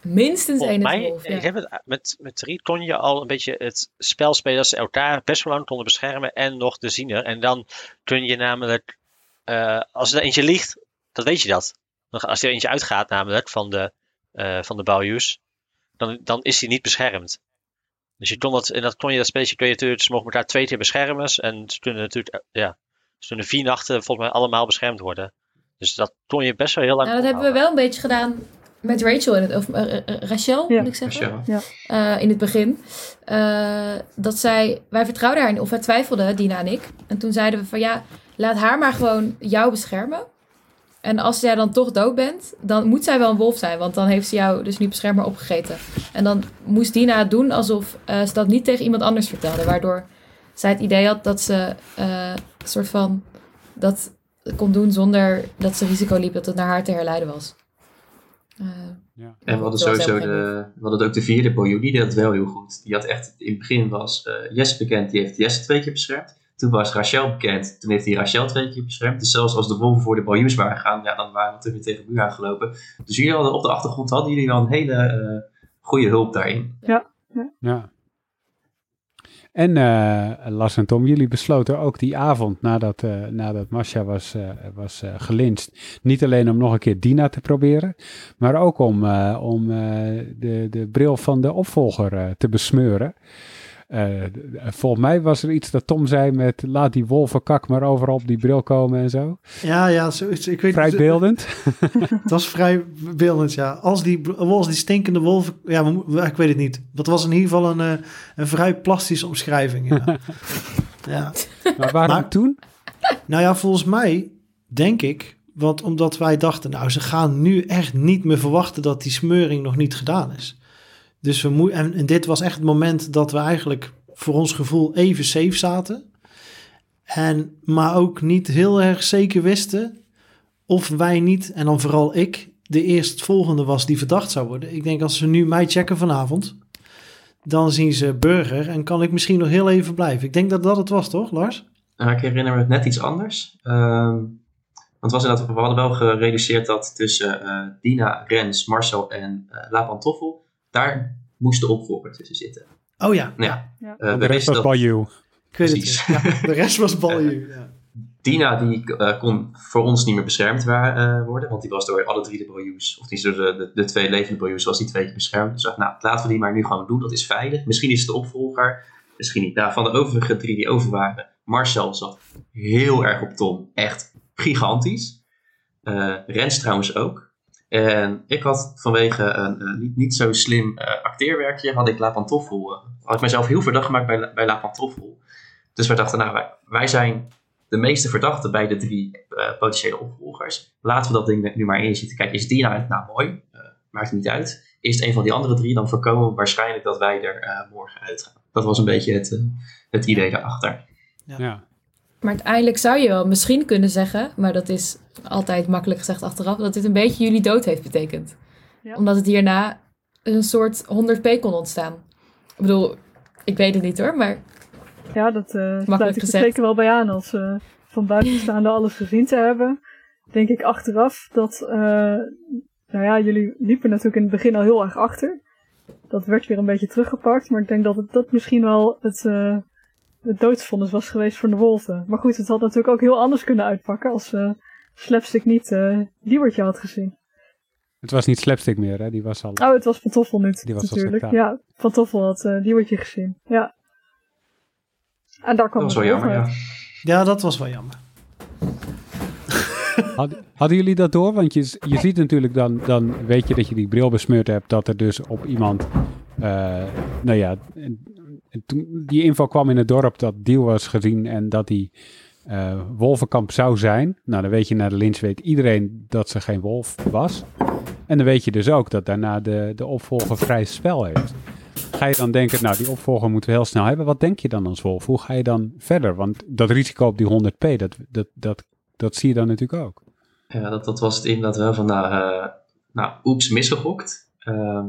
Minstens één ik heb het, met, met drie kon je al een beetje het spel spelen dat ze elkaar best wel lang konden beschermen en nog de ziener. En dan kun je namelijk, eh, als er eentje ligt, dan weet je dat. Als er eentje uitgaat namelijk van de, eh van de Baljus, dan, dan is hij niet beschermd. Dus je kon dat, in dat kon je dat spelletje kun je natuurlijk, ze mogen elkaar twee keer beschermen. En ze kunnen natuurlijk, eh, ja, ze kunnen vier nachten volgens mij allemaal beschermd worden. Dus dat kon je best wel heel lang Nou, dat hebben we wel een beetje gedaan met Rachel, in het, of eh, eh, Rachel Ja. moet ik zeggen. Rachel. eh, in het begin. eh, dat zij, wij vertrouwden haar, niet, of wij twijfelden, Dina en ik. En toen zeiden we van ja, laat haar maar gewoon jou beschermen. En als jij dan toch dood bent, dan moet zij wel een wolf zijn. Want dan heeft ze jou dus niet beschermd, maar opgegeten. En dan moest Dina het doen alsof eh, ze dat niet tegen iemand anders vertelde. Waardoor zij het idee had dat ze eh, een soort van dat kon doen zonder dat ze risico liep dat het naar haar te herleiden was. Eh, En we hadden sowieso de, we hadden ook de vierde Boyu, die deed het wel heel goed. Die had echt, in het begin was eh, Jesse bekend, die heeft Jesse twee keer beschermd. Toen was Rachel bekend, toen heeft hij Rachel twee keer beschermd. Dus zelfs als de wolven voor de Boyus waren gegaan, ja, dan waren we natuurlijk weer tegen de muur aangelopen. Dus jullie hadden op de achtergrond hadden jullie wel een hele eh, goede hulp daarin. Ja. En eh, Lars en Tom, jullie besloten ook die avond nadat, eh nadat Masha was, eh was gelyncht, niet alleen om nog een keer Dina te proberen, maar ook om, om de, de bril van de opvolger te besmeuren. Eh, volgens mij was er iets dat Tom zei met laat die wolvenkak maar overal op die bril komen en zo. Ja, ja, zoiets. Ik weet Vrij beeldend. [laughs] Het was vrij beeldend, ja. Als die, als die stinkende wolven... Ja, ik weet het niet. Dat was in ieder geval een, eh, een vrij plastische omschrijving, ja. [laughs] ja. Maar waarom Maar- toen? Nou ja, volgens mij denk ik... Want omdat wij dachten, nou, ze gaan nu echt niet meer verwachten... dat die smeuring nog niet gedaan is. Dus we moeten... En, dit was echt het moment dat we eigenlijk... voor ons gevoel even safe zaten. En, maar ook niet heel erg zeker wisten... of wij niet, en dan vooral ik... de eerstvolgende was die verdacht zou worden. Ik denk als ze nu mij checken vanavond... dan zien ze burger en kan ik misschien nog heel even blijven. Ik denk dat dat het was, toch, Lars? Nou, ik herinner me net iets anders. Ehm, want het was inderdaad, we hadden wel gereduceerd dat tussen eh, Dina, Rens, Marcel en eh La Pantoffel, daar moest de opvolger tussen zitten. Oh ja, Ja. Ja. Eh, de rest was Bayou. ik weet Precies. het. Ja, de rest was [laughs] balju. Ja. Dina die eh, kon voor ons niet meer beschermd wa- eh, worden, want die was door alle drie de Boyus, of die is door de, de, de twee levende Boyus, was die twee keer beschermd. Dus ik dacht, nou, laten we die maar nu gewoon doen, dat is veilig. Misschien is het de opvolger, misschien niet. Nou, van de overige drie die over waren, Marcel zat heel erg op Tom, echt gigantisch. Eh, Rens trouwens ook. En ik had vanwege een eh, niet, niet zo slim eh, acteerwerkje, had ik La Pantoffel, eh, had ik mezelf heel verdacht gemaakt bij, La- bij La Pantoffel. Dus wij dachten, nou, wij, wij zijn de meeste verdachten bij de drie eh, potentiële opvolgers. Laten we dat ding nu maar inzitten. Kijk, is Dina het nou mooi? Eh, maakt het niet uit. Is het een van die andere drie, dan voorkomen we waarschijnlijk dat wij er eh, morgen uitgaan. Dat was een beetje het, het idee daarachter. Ja. Maar uiteindelijk zou je wel misschien kunnen zeggen, maar dat is altijd makkelijk gezegd achteraf, dat dit een beetje jullie dood heeft betekend. Ja. Omdat het hierna een soort 100p kon ontstaan. Ik bedoel, ik weet het niet hoor, maar Ja, dat eh sluit ik er zeker wel bij aan. Als eh van buitenstaande alles gezien te hebben, denk ik achteraf dat, eh, nou ja, jullie liepen natuurlijk in het begin al heel erg achter. Dat werd weer een beetje teruggepakt, maar ik denk dat het dat misschien wel het, eh het doodsvonnis was geweest voor de wolven. Maar goed, het had natuurlijk ook heel anders kunnen uitpakken als Slapstick niet eh Liebertje had gezien. Het was niet slapstick meer, hè? Die was al... Oh, het was Pantoffel nu Die was al natuurlijk. Ja, Pantoffel had eh Liebertje gezien. Ja. En daar kwam Dat was het wel jammer, ja. ja, dat was wel jammer. [laughs] Had- hadden jullie dat door? Want je, je ziet natuurlijk dan, dan weet je dat je die bril besmeurd hebt, dat er dus op iemand, eh, nou ja, en- en toen die info kwam in het dorp dat Deal was gezien en dat die eh, wolvenkamp zou zijn. Nou, dan weet je na de lynch weet iedereen dat ze geen wolf was. En dan weet je dus ook dat daarna de, de opvolger vrij spel heeft. Ga je dan denken, nou die opvolger moeten we heel snel hebben. Wat denk je dan als wolf? Hoe ga je dan verder? Want dat risico op die 100p, dat, dat, dat, dat zie je dan natuurlijk ook. Ja, dat, dat was het inderdaad wel van, nou, eh, nou oeps, misgegokt. Ehm,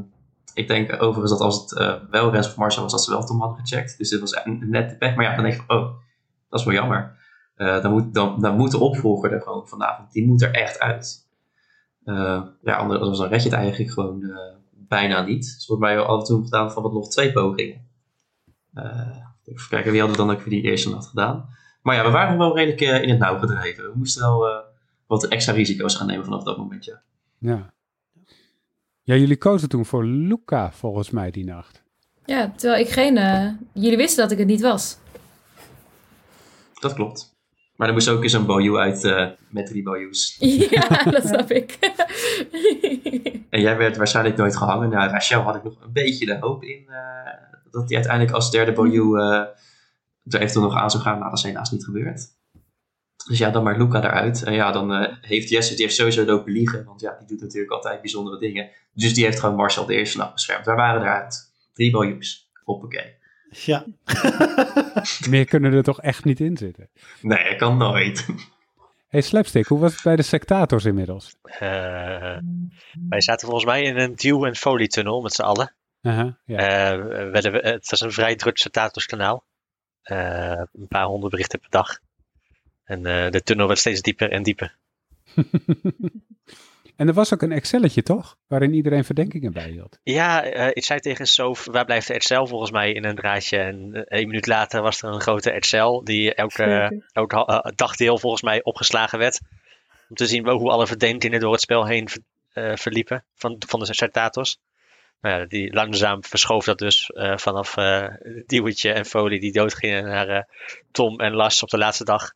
ik denk overigens dat als het eh, wel Rens of Marcel was, dat ze wel Tom hadden gecheckt. Dus dit was net de pech. Maar ja, dan denk van, oh, dat is wel jammer. Eh, dan, moet, dan, dan moet de opvolger er gewoon vanavond, die moet er echt uit. Eh, ja, anders dan red je het eigenlijk gewoon eh, bijna niet. Dus volgens mij hadden we toen gedaan van wat nog twee pogingen. Eh, even kijken, wie hadden we dan ook weer die eerste nacht gedaan. Maar ja, we waren wel redelijk eh, in het nauw gedreven. We moesten wel... eh, wat extra risico's gaan nemen vanaf dat moment, ja. Ja. Ja, jullie kozen toen voor Luca volgens mij die nacht. Ja, terwijl ik geen... eh, jullie wisten dat ik het niet was. Dat klopt. Maar er moest ook eens een Boyu uit eh, met drie Boyus. [laughs] ja, dat snap ik. [laughs] En jij werd waarschijnlijk nooit gehangen. Nou, Rachel had ik nog een beetje de hoop in eh, dat hij uiteindelijk als derde Boyu eh er eventueel nog aan zou gaan. Nou, dat is helaas niet gebeurd. Dus ja, dan maar Luca eruit. En ja, dan heeft Jesse, die heeft sowieso lopen liegen. Want ja, die doet natuurlijk altijd bijzondere dingen. Dus die heeft gewoon Marcel de eerste nacht beschermd. Wij waren eruit. Drie Boyus. Hoppakee. Ja. [laughs] Meer kunnen er toch echt niet in zitten. Nee, dat kan nooit. hey, Slapstick, hoe was het bij de sectators inmiddels? Eh, wij zaten volgens mij in een duw- en folietunnel met z'n allen. Ja. Eh, we werden, we- het was een vrij druk citatoskanaal. Eh een paar honderd berichten per dag. En eh, de tunnel werd steeds dieper en dieper. [laughs] en er was ook een Excelletje, toch? Waarin iedereen verdenkingen bij hield. Ja, eh, ik zei tegen Sof, waar blijft de Excel volgens mij in een draadje? En eh, één minuut later was er een grote Excel die elke, Zeker. elk ha- eh, dagdeel volgens mij opgeslagen werd. Om te zien hoe alle verdenkingen door het spel heen ver- eh, verliepen van, van de citators. Nou ja, die langzaam verschoof dat dus eh, vanaf eh Diewertje en Folie die doodgingen naar eh, Tom en Lars op de laatste dag.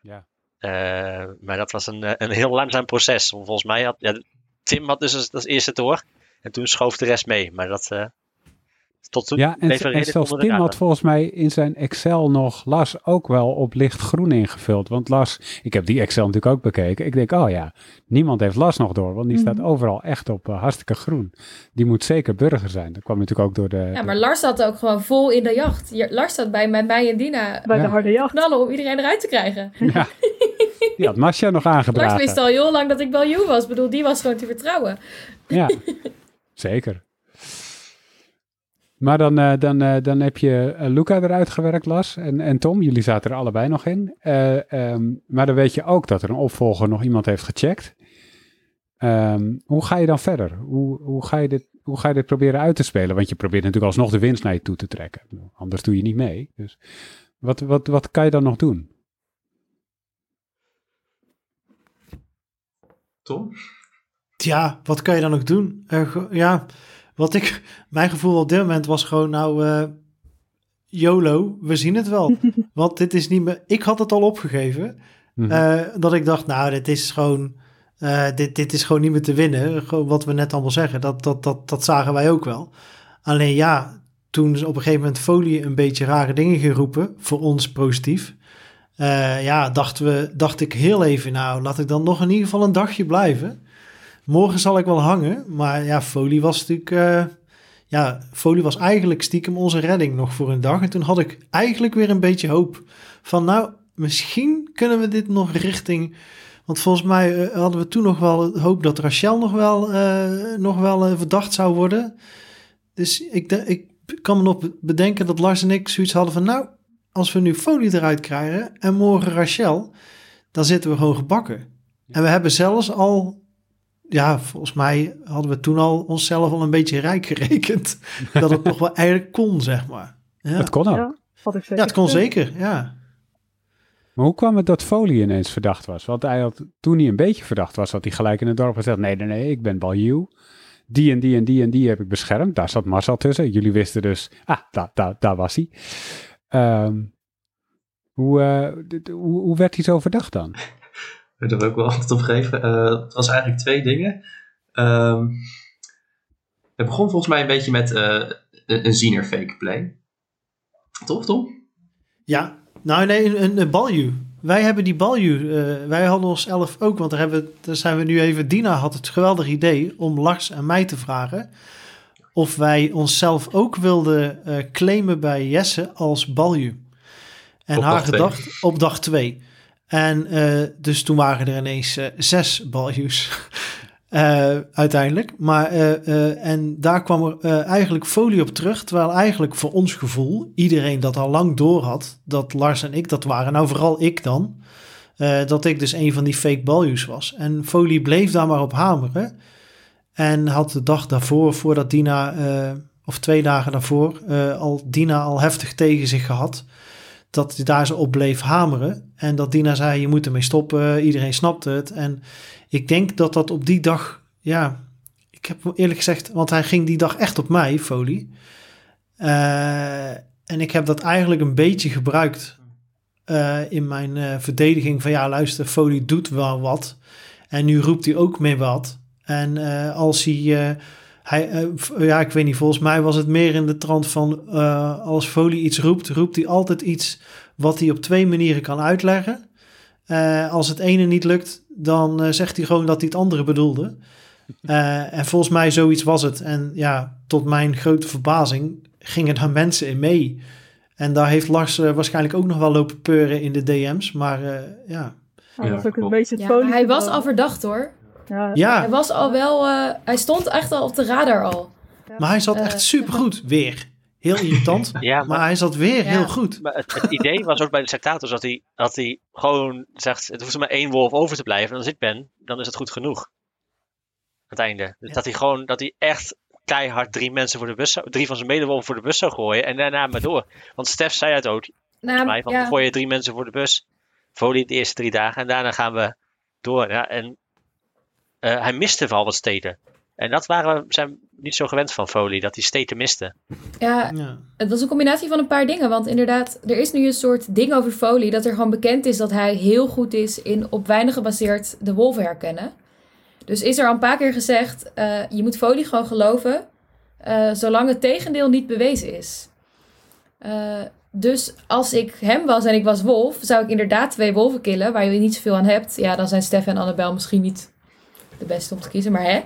Ja. Eh, maar dat was een, eh, een heel langzaam proces. Volgens mij had ja, Tim had dus als, als eerste door. En toen schoof de rest mee. Maar dat eh, tot toen Ja, en, en zelfs Tim had volgens mij in zijn Excel nog Lars ook wel op lichtgroen ingevuld. Want Lars, ik heb die Excel natuurlijk ook bekeken. Ik denk, oh ja, niemand heeft Lars nog door. Want die Mhm. staat overal echt op eh, hartstikke groen. Die moet zeker burger zijn. Dat kwam natuurlijk ook door de... Ja, maar Lars zat ook gewoon vol in de jacht. Ja, Lars zat bij met mij en Dina Bij Ja. de harde jacht. knallen om iedereen eruit te krijgen. Ja. [laughs] Die had Masja nog Lars aangedragen. wist al heel lang dat ik Baljoe was. Ik bedoel, die was gewoon te vertrouwen. Ja, [laughs] zeker. Maar dan, eh, dan, eh, dan heb je eh, Luca eruit gewerkt, Las. En, en Tom, jullie zaten er allebei nog in. Eh, ehm, maar dan weet je ook dat er een opvolger nog iemand heeft gecheckt. Ehm, hoe ga je dan verder? Hoe, hoe, ga je dit, hoe ga je dit proberen uit te spelen? Want je probeert natuurlijk alsnog de winst naar je toe te trekken. Anders doe je niet mee. Dus wat, wat, wat kan je dan nog doen? Tom? Ja, wat kan je dan ook doen? Eh, ja, wat ik, mijn gevoel op dit moment was gewoon, nou, eh, YOLO, we zien het wel. [laughs] Want dit is niet meer, ik had het al opgegeven, Mhm. eh, dat ik dacht, nou, dit is gewoon, eh, dit, dit is gewoon niet meer te winnen. Gewoon wat we net allemaal zeggen, dat, dat, dat, dat zagen wij ook wel. Alleen ja, toen ze op een gegeven moment Folie een beetje rare dingen ging roepen, voor ons positief. eh, ja, dachten we, dacht ik heel even, nou, laat ik dan nog in ieder geval een dagje blijven. Morgen zal ik wel hangen, maar ja, Folie was natuurlijk, eh, ja, Folie was eigenlijk stiekem onze redding nog voor een dag. En toen had ik eigenlijk weer een beetje hoop van, nou, misschien kunnen we dit nog richting, want volgens mij eh, hadden we toen nog wel hoop dat Rachel nog wel, eh, nog wel verdacht zou worden. Dus ik, ik kan me nog bedenken dat Lars en ik zoiets hadden van, nou, als we nu Folie eruit krijgen en morgen Rachel, dan zitten we gewoon gebakken. En we hebben zelfs al ja, volgens mij hadden we toen al onszelf al een beetje rijk gerekend. [laughs] dat het nog wel eigenlijk kon, zeg maar. Ja, Het kon ook. Ja, had ik zeker. ja het kon zeker, ja. Maar hoe kwam het dat Folie ineens verdacht was? Want hij had, toen hij een beetje verdacht was, had hij gelijk in het dorp gezegd: nee, nee, nee, ik ben Baljuw. Die en die en die en die heb ik beschermd. Daar zat Marcel tussen. Jullie wisten dus, ah, daar, daar, daar was hij. Ehm, hoe, eh, hoe, hoe werd hij zo verdacht dan? Ik wil er ook wel [laughs] antwoord op geven. Eh, het was eigenlijk twee dingen. Ehm, het begon volgens mij een beetje met eh, een, ziener fake play. Toch, Tom? Ja, nou nee, een, een, een balju. Wij hebben die balju, eh, wij hadden onszelf ook, want daar, hebben, daar zijn we nu even, Dina had het geweldig idee om Lars en mij te vragen of wij onszelf ook wilden claimen bij Jesse als balju. En Op haar twee. gedacht op dag twee. En eh, dus toen waren er ineens eh, zes balju's. [laughs] Eh, uiteindelijk. Maar, en daar kwam er eigenlijk folie op terug. Terwijl eigenlijk voor ons gevoel iedereen dat al lang door had. Dat Lars en ik dat waren. Nou, vooral ik dan. dat ik dus een van die fake balju's was. En folie bleef daar maar op hameren. En had de dag daarvoor, voordat Dina, of twee dagen daarvoor, al Dina al heftig tegen zich gehad. Dat hij daar zo op bleef hameren. En dat Dina zei: Je moet ermee stoppen. Iedereen snapte het. En ik denk dat dat op die dag, ja, ik heb eerlijk gezegd, want hij ging die dag echt op mij, Folie. Eh, en ik heb dat eigenlijk een beetje gebruikt eh, in mijn eh, verdediging van ja, luister, Foley doet wel wat. En nu roept hij ook mee wat. En als hij, hij eh, ja, ik weet niet, volgens mij was het meer in de trant van eh, als Foley iets roept, roept hij altijd iets wat hij op twee manieren kan uitleggen. Eh, als het ene niet lukt, dan zegt hij gewoon dat hij het andere bedoelde. [laughs] Eh, en volgens mij zoiets was het. En ja, tot mijn grote verbazing gingen daar mensen in mee. En daar heeft Lars waarschijnlijk ook nog wel lopen peuren in de DM's. Maar eh, ja. Dat is ook een klopt. beetje het Ja, folie hij was al verdacht hoor. Ja, ja, Hij was al wel, eh, hij stond echt al op de radar al. maar hij zat Eh, echt supergoed. Weer. Heel irritant. [laughs] Ja, maar, maar hij zat weer Ja. heel goed. maar het, het idee was ook bij de sectators dat hij, dat hij gewoon zegt: het hoeft er maar één wolf over te blijven. En als ik ben, dan is het goed genoeg. Het einde. Dus Ja. dat hij gewoon, dat hij echt keihard drie mensen voor de bus zou, drie van zijn medewolven voor de bus zou gooien. En daarna maar door. Want Stef zei het ook, Nou, mij, van ja. gooi je drie mensen voor de bus. Folie de eerste drie dagen. En daarna gaan we door. Ja, en eh, hij miste wel wat steden. En dat waren we zijn niet zo gewend van Folie, dat hij steden miste. ja, Ja. Het was een combinatie van een paar dingen. Want inderdaad, er is nu een soort ding over Foley. Dat er gewoon bekend is dat hij heel goed is in op weinig gebaseerd de wolven herkennen. Dus is er al een paar keer gezegd: eh, je moet Foley gewoon geloven. eh, zolang het tegendeel niet bewezen is. Eh, dus als ik hem was en ik was wolf, zou ik inderdaad twee wolven killen waar je niet zoveel aan hebt. Ja, dan zijn Stef en Annabel misschien niet de beste om te kiezen, maar hè.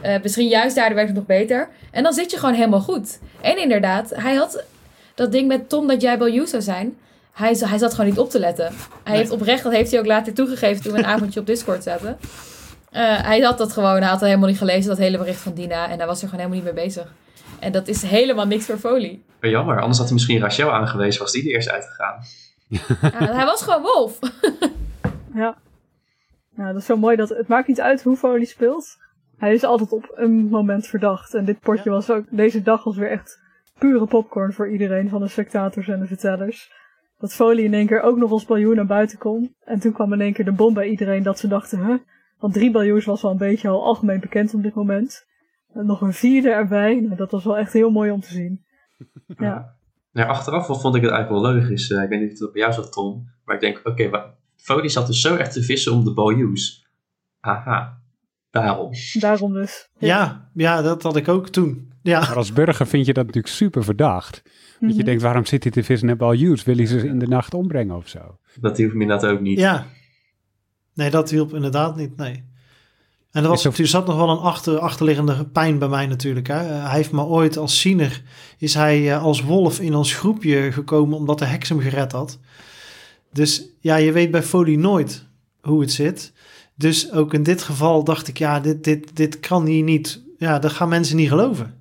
Eh, misschien juist daardoor werkt het nog beter. En dan zit je gewoon helemaal goed. En inderdaad, hij had dat ding met Tom dat jij Bellew zou zijn. Hij, hij zat gewoon niet op te letten. Hij Nee. heeft oprecht, dat heeft hij ook later toegegeven toen we een avondje op Discord zaten. Eh, hij had dat gewoon, hij had het helemaal niet gelezen, dat hele bericht van Dina. En hij was er gewoon helemaal niet mee bezig. En dat is helemaal niks voor Folie. Jammer, anders had hij misschien Rachel aangewezen, was die er eerst uitgegaan. Ja, hij was gewoon wolf. Ja. Nou, dat is zo mooi dat het maakt niet uit hoe Foley speelt. Hij is altijd op een moment verdacht. En dit potje was ook, deze dag was weer echt pure popcorn voor iedereen van de spectators en de vertellers. Dat Foley in één keer ook nog als biljoen naar buiten kon. En toen kwam in één keer de bom bij iedereen dat ze dachten, huh? Want drie biljoens was wel een beetje al algemeen bekend op dit moment. En nog een vierde erbij. Nou, dat was wel echt heel mooi om te zien. [laughs] Ja. Nou, achteraf vond ik het eigenlijk wel logisch. Eh, ik weet niet of het bij jou zat, Tom. Maar ik denk, oké, okay, Fody zat dus zo echt te vissen om de Baljoes. Aha, daarom. Daarom dus. Ja, ja, dat had ik ook toen. Ja, Maar als burger vind je dat natuurlijk super verdacht. Dat je Mhm. denkt, waarom zit hij te vissen en Baljuws? Wil hij ze in de nacht ombrengen of zo? Dat hoeft me inderdaad ook niet. ja. Nee, dat hielp inderdaad niet, nee. En er, was, er- zat nog wel een achter, achterliggende pijn bij mij natuurlijk. Hè. Hij heeft me ooit als ziener, is hij eh, als wolf in ons groepje gekomen omdat de heks hem gered had. Dus ja, je weet bij Folie nooit hoe het zit. Dus ook in dit geval dacht ik, ja, dit, dit, dit kan hier niet. Ja, dat gaan mensen niet geloven.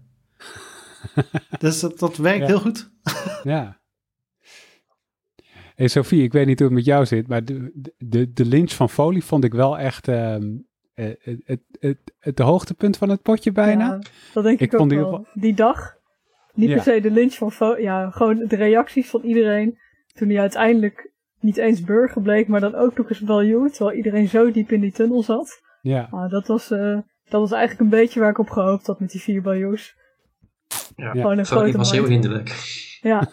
[laughs] dus dat, dat werkt Ja. heel goed. [laughs] Ja. Hey Sophie, ik weet niet hoe het met jou zit, maar de, de, de lynch van Foley vond ik wel echt ehm, eh, het, het, het, het hoogtepunt van het potje bijna. Ja, dat denk Ik ik, ook vond die wel. ook Die dag, niet Ja. per se de lynch van... Fo- ja, gewoon de reacties van iedereen. Toen hij uiteindelijk niet eens burger bleek, maar dan ook nog eens value. Terwijl iedereen zo diep in die tunnel zat. Ja, Ah, dat, was, eh, dat was eigenlijk een beetje waar ik op gehoopt had met die vier baljoes. Ja. Gewoon een grote was heel hinderlijk. Ja, [laughs]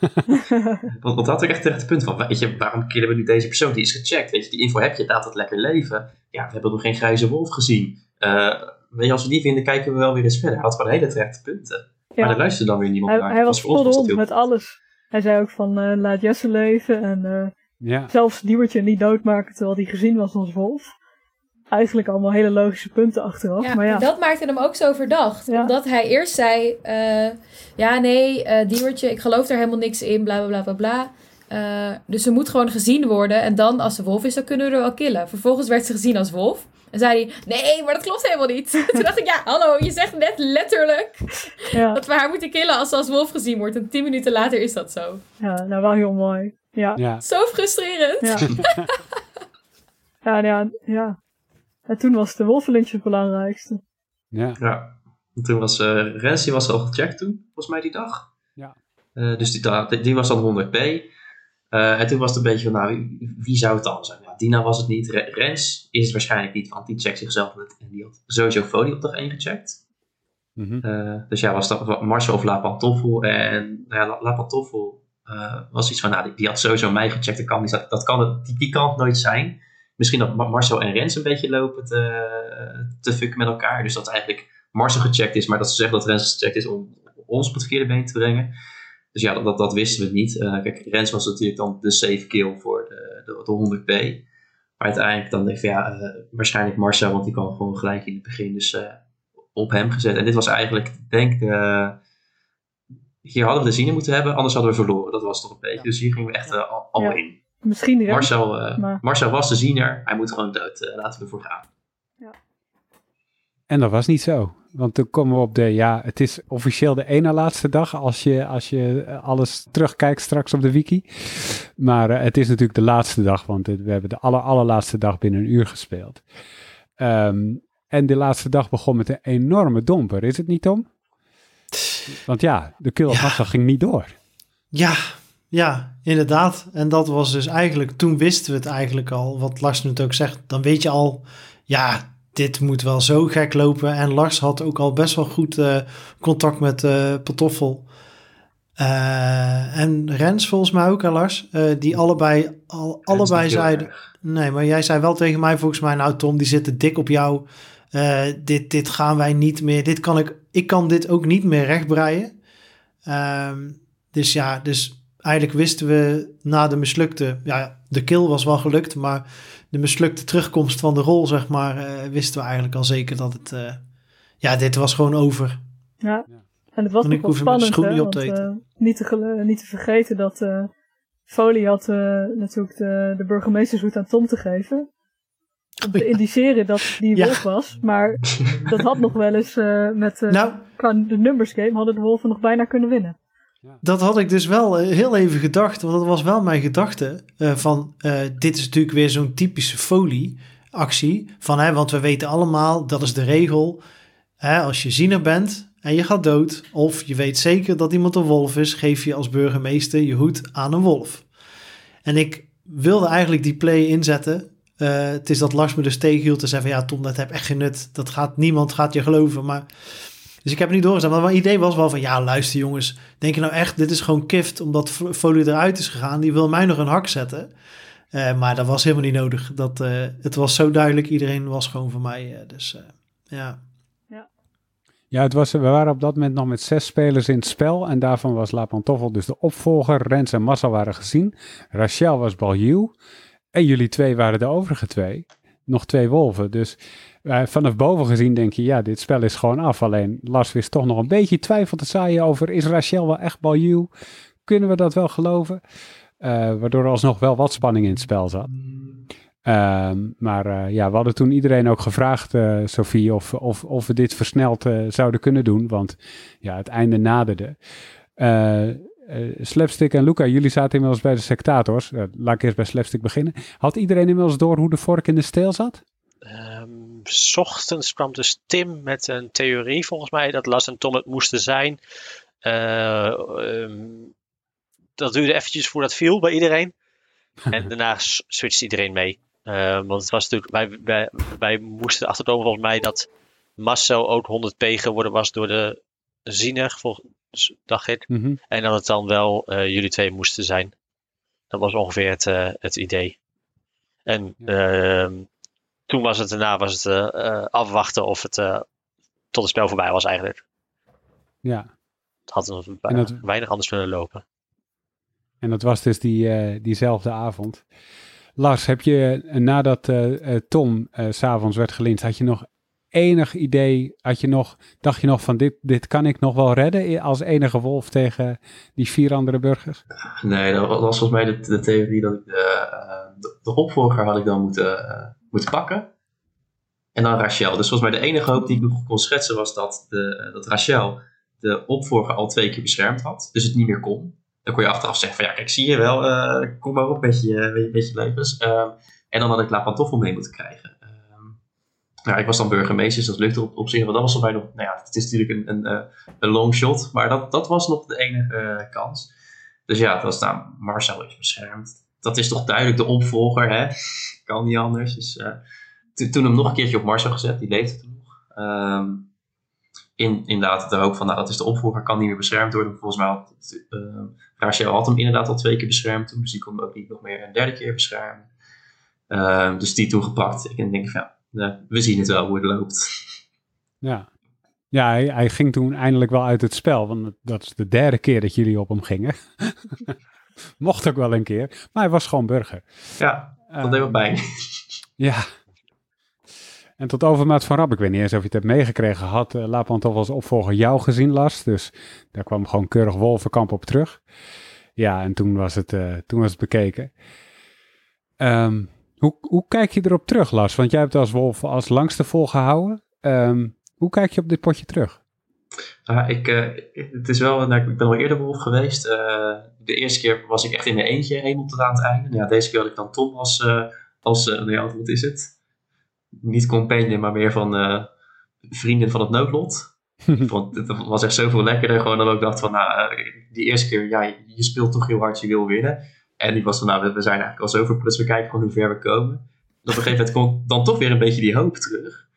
Want, want dat had ik echt terecht het punt van, weet je, waarom killen we nu deze persoon? Die is gecheckt, weet je, die info heb je, laat het lekker leven. Ja, we hebben nog geen grijze wolf gezien. Eh, weet je, als we die vinden, kijken we wel weer eens verder. Hij had gewoon hele terechte punten. Maar ja. daar luisterde dan weer niemand Hij, naar. hij was met alles. Hij zei ook van eh, laat Jesse leven en eh, ja. zelfs Diewertje niet doodmaken terwijl hij gezien was als wolf. Eigenlijk allemaal hele logische punten achteraf. Ja, maar ja, dat maakte hem ook zo verdacht. Ja. Omdat hij eerst zei: eh, Ja, nee, eh Diewertje, ik geloof er helemaal niks in, bla bla bla bla bla. Eh, dus ze moet gewoon gezien worden. En dan, als ze wolf is, dan kunnen we er wel killen. Vervolgens werd ze gezien als wolf. En zei hij: Nee, maar dat klopt helemaal niet. [laughs] Toen dacht ik: Ja, hallo, je zegt net letterlijk ja, dat we haar moeten killen als ze als wolf gezien wordt. En tien minuten later is dat zo. ja, nou wel heel mooi. Ja, ja. Zo frustrerend. Ja. [laughs] ja, ja, ja. En toen was de wolvenlintje het belangrijkste. ja. Ja. En toen was uh, Rens, die was al gecheckt toen, volgens mij die dag. Ja. Eh, dus die, die was dan 100p. Eh, en toen was het een beetje van, nou, wie, wie zou het dan zijn? Ja, Dina was het niet. Re- Rens is het waarschijnlijk niet, want die checkt zichzelf net. En die had sowieso Fody op dag 1 gecheckt. Mhm. Eh, dus ja, was dat Marcel of La Pantoffel. En nou ja, La, La Pantoffel eh, was iets van, nou, die, die had sowieso mij gecheckt. Dat kan, dat, dat kan het, die, die kan het nooit zijn. Misschien dat Ma- Marcel en Rens een beetje lopen te, te fucken met elkaar. Dus dat eigenlijk Marcel gecheckt is, maar dat ze zeggen dat Rens gecheckt is om ons op het verkeerde been te brengen. Dus ja, dat, dat, wisten we niet. Eh, kijk, Rens was natuurlijk dan de safe kill voor de, de, de 100p. Maar uiteindelijk dan denk ik ja, eh, waarschijnlijk Marcel, want die kwam gewoon gelijk in het begin. Dus op hem gezet. En dit was eigenlijk, denk ik, de- hier hadden we de zin moeten hebben, anders hadden we verloren. Dat was toch een beetje. Dus hier gingen we echt eh, al, al Ja. in. Misschien rest. Marcel, eh, maar- Marcel was de ziener, hij moet gewoon dood. Eh, laten we ervoor gaan. En dat was niet zo. Want toen komen we op de, ja, het is officieel de ene laatste dag als je, als je alles terugkijkt straks op de wiki. Maar eh, het is natuurlijk de laatste dag, want het- we hebben de aller, allerlaatste dag binnen een uur gespeeld. Ehm, en de laatste dag begon met een enorme domper, is het niet Tom? Want ja, de Ja. Massa ging niet door. Ja, ja, inderdaad. En dat was dus eigenlijk, toen wisten we het eigenlijk al, wat Lars nu ook zegt. Dan weet je al, ja, dit moet wel zo gek lopen. En Lars had ook al best wel goed eh, contact met eh Patoffel. Eh, en Rens volgens mij ook, hè Lars? Eh, die allebei, al, allebei zeiden... Nee, maar jij zei wel tegen mij volgens mij, nou Tom, die zitten dik op jou. Eh, dit, dit gaan wij niet meer, dit kan ik, ik kan dit ook niet meer rechtbreien. Ehm, dus ja, dus eigenlijk wisten we na de mislukte, ja, de kill was wel gelukt, maar de mislukte terugkomst van de rol, zeg maar, eh, wisten we eigenlijk al zeker dat het, eh, ja, dit was gewoon over. Ja. En het was En ik wel spannend, schoen hè, niet op want, niet, te niet te vergeten dat eh Folie had natuurlijk de, de burgemeestershoed aan Tom te geven. [laughs] Te indiceren dat die Ja. wolf was. Maar dat had nog wel eens eh, met eh, Nou, qua de numbers game hadden de wolven nog bijna kunnen winnen. Dat had ik dus wel eh, heel even gedacht, want dat was wel mijn gedachte. eh, van eh, dit is natuurlijk weer zo'n typische folie-actie. Van, hè, want we weten allemaal, dat is de regel. Hè, als je ziener bent en je gaat dood, of je weet zeker dat iemand een wolf is, geef je als burgemeester je hoed aan een wolf. En ik wilde eigenlijk die play inzetten. Eh, het is dat Lars me dus tegenhield en zei van ja Tom, dat heb echt geen nut. Dat gaat, niemand gaat je geloven. Maar dus ik heb het niet doorgezet. Maar mijn idee was wel van, ja, luister jongens. Denk je nou echt, dit is gewoon kift omdat Folie eruit is gegaan. Die wil mij nog een hak zetten. Eh, maar dat was helemaal niet nodig. Dat, eh, het was zo duidelijk, iedereen was gewoon voor mij. eh, dus eh, ja. Ja, het was, we waren op dat moment nog met zes spelers in het spel. En daarvan was La Pantoffel dus de opvolger. Rens en Massa waren gezien. Rachel was Baljuw. En jullie twee waren de overige twee. Nog twee wolven. Dus eh, vanaf boven gezien denk je, ja, dit spel is gewoon af. Alleen Lars wist toch nog een beetje twijfel te zaaien over, is Rachel wel echt Baljuw? Kunnen we dat wel geloven? Eh, waardoor er alsnog wel wat spanning in het spel zat. Ehm, maar eh, ja, we hadden toen iedereen ook gevraagd, Sophie, of, of, of we dit versneld zouden kunnen doen. Want ja, het einde naderde. Slapstick en Luca, jullie zaten inmiddels bij de sectators. Eh, laat ik eerst bij Slapstick beginnen. Had iedereen inmiddels door hoe de vork in de steel zat? Ehm, 's ochtends kwam dus Tim met een theorie, volgens mij, dat Las en Tom het moesten zijn. Eh, ehm, dat duurde eventjes voordat viel bij iedereen. [laughs] En daarna s- switchte iedereen mee. Ehm, want het was natuurlijk, wij, wij, wij moesten achterkomen volgens mij dat Marcel ook 100p geworden was door de ziener, volgens dacht ik. Mhm. En dat het dan wel eh, jullie twee moesten zijn. Dat was ongeveer het, eh, het idee. En ehm, toen was het daarna was het, eh, afwachten of het tot het spel voorbij was eigenlijk. Ja, Het had nog En dat- weinig anders kunnen lopen. en dat was dus die, diezelfde avond. Lars, heb je nadat Tom s s'avonds werd gelinst, had je nog enig idee, had je nog, dacht je nog van dit, dit kan ik nog wel redden als enige wolf tegen die vier andere burgers? Nee, dat was volgens mij de, de theorie dat ik de, eh, de, opvolger had ik dan moeten, eh, moeten pakken. En dan Rachel. Dus volgens mij de enige hoop die ik nog kon schetsen was dat, de, dat Rachel de opvolger al twee keer beschermd had. Dus het niet meer kon. Dan kon je achteraf zeggen van ja, kijk, zie je wel, eh, kom maar op met je, met je levens. Ehm, en dan had ik La Pantoffel mee moeten krijgen. Ehm, nou, ik was dan burgemeester, dus dat lukte op, op zich. Want dat was mij nog, nou ja, het is natuurlijk een, een, eh, een long shot. Maar dat, dat was nog de enige eh, kans. Dus ja, het was nou, Marcel is beschermd. Dat is toch duidelijk de opvolger, hè? Kan niet anders. Dus, to- toen hem nog een keertje op Marcel gezet, die leefde toen nog. Ehm, in inderdaad de hoop van, nou dat is de opvolger, kan niet meer beschermd worden. Volgens mij had uh, Rachel had hem inderdaad al twee keer beschermd toen, dus die kon hem ook niet nog meer een derde keer beschermen. Uh, dus die toen gepakt. Ik denk van, ja, we zien het wel hoe het loopt. Ja, ja hij, hij, ging toen eindelijk wel uit het spel, want dat is de derde keer dat jullie op hem gingen. [laughs] Mocht ook wel een keer, maar hij was gewoon burger. Ja, dat deed wel pijn. Ja, en tot overmaat van rap, ik weet niet eens of je het hebt meegekregen, had uh, toch als opvolger jou gezien, Lars. Dus daar kwam gewoon keurig Wolvenkamp op terug. Ja, en toen was het, uh, toen was het bekeken. Um, hoe, hoe kijk je erop terug, Lars? Want jij hebt als Wolf als langste volgehouden. Um, hoe kijk je op dit potje terug? Uh, ik, het is wel, nou, ik ben al eerder Wolf geweest. de eerste keer was ik echt in een eentje helemaal tot aan het einde. Ja, deze keer had ik dan Tom als, als nou ja, wat is het? niet companion, maar meer van vrienden van het noodlot. [laughs] Want het was echt zoveel lekkerder gewoon dan ik dacht van, nou, die eerste keer, ja, je speelt toch heel hard, je wil winnen. En die was van, nou, we zijn eigenlijk al zo plus we kijken gewoon hoe ver we komen. op een gegeven moment komt dan toch weer een beetje die hoop terug.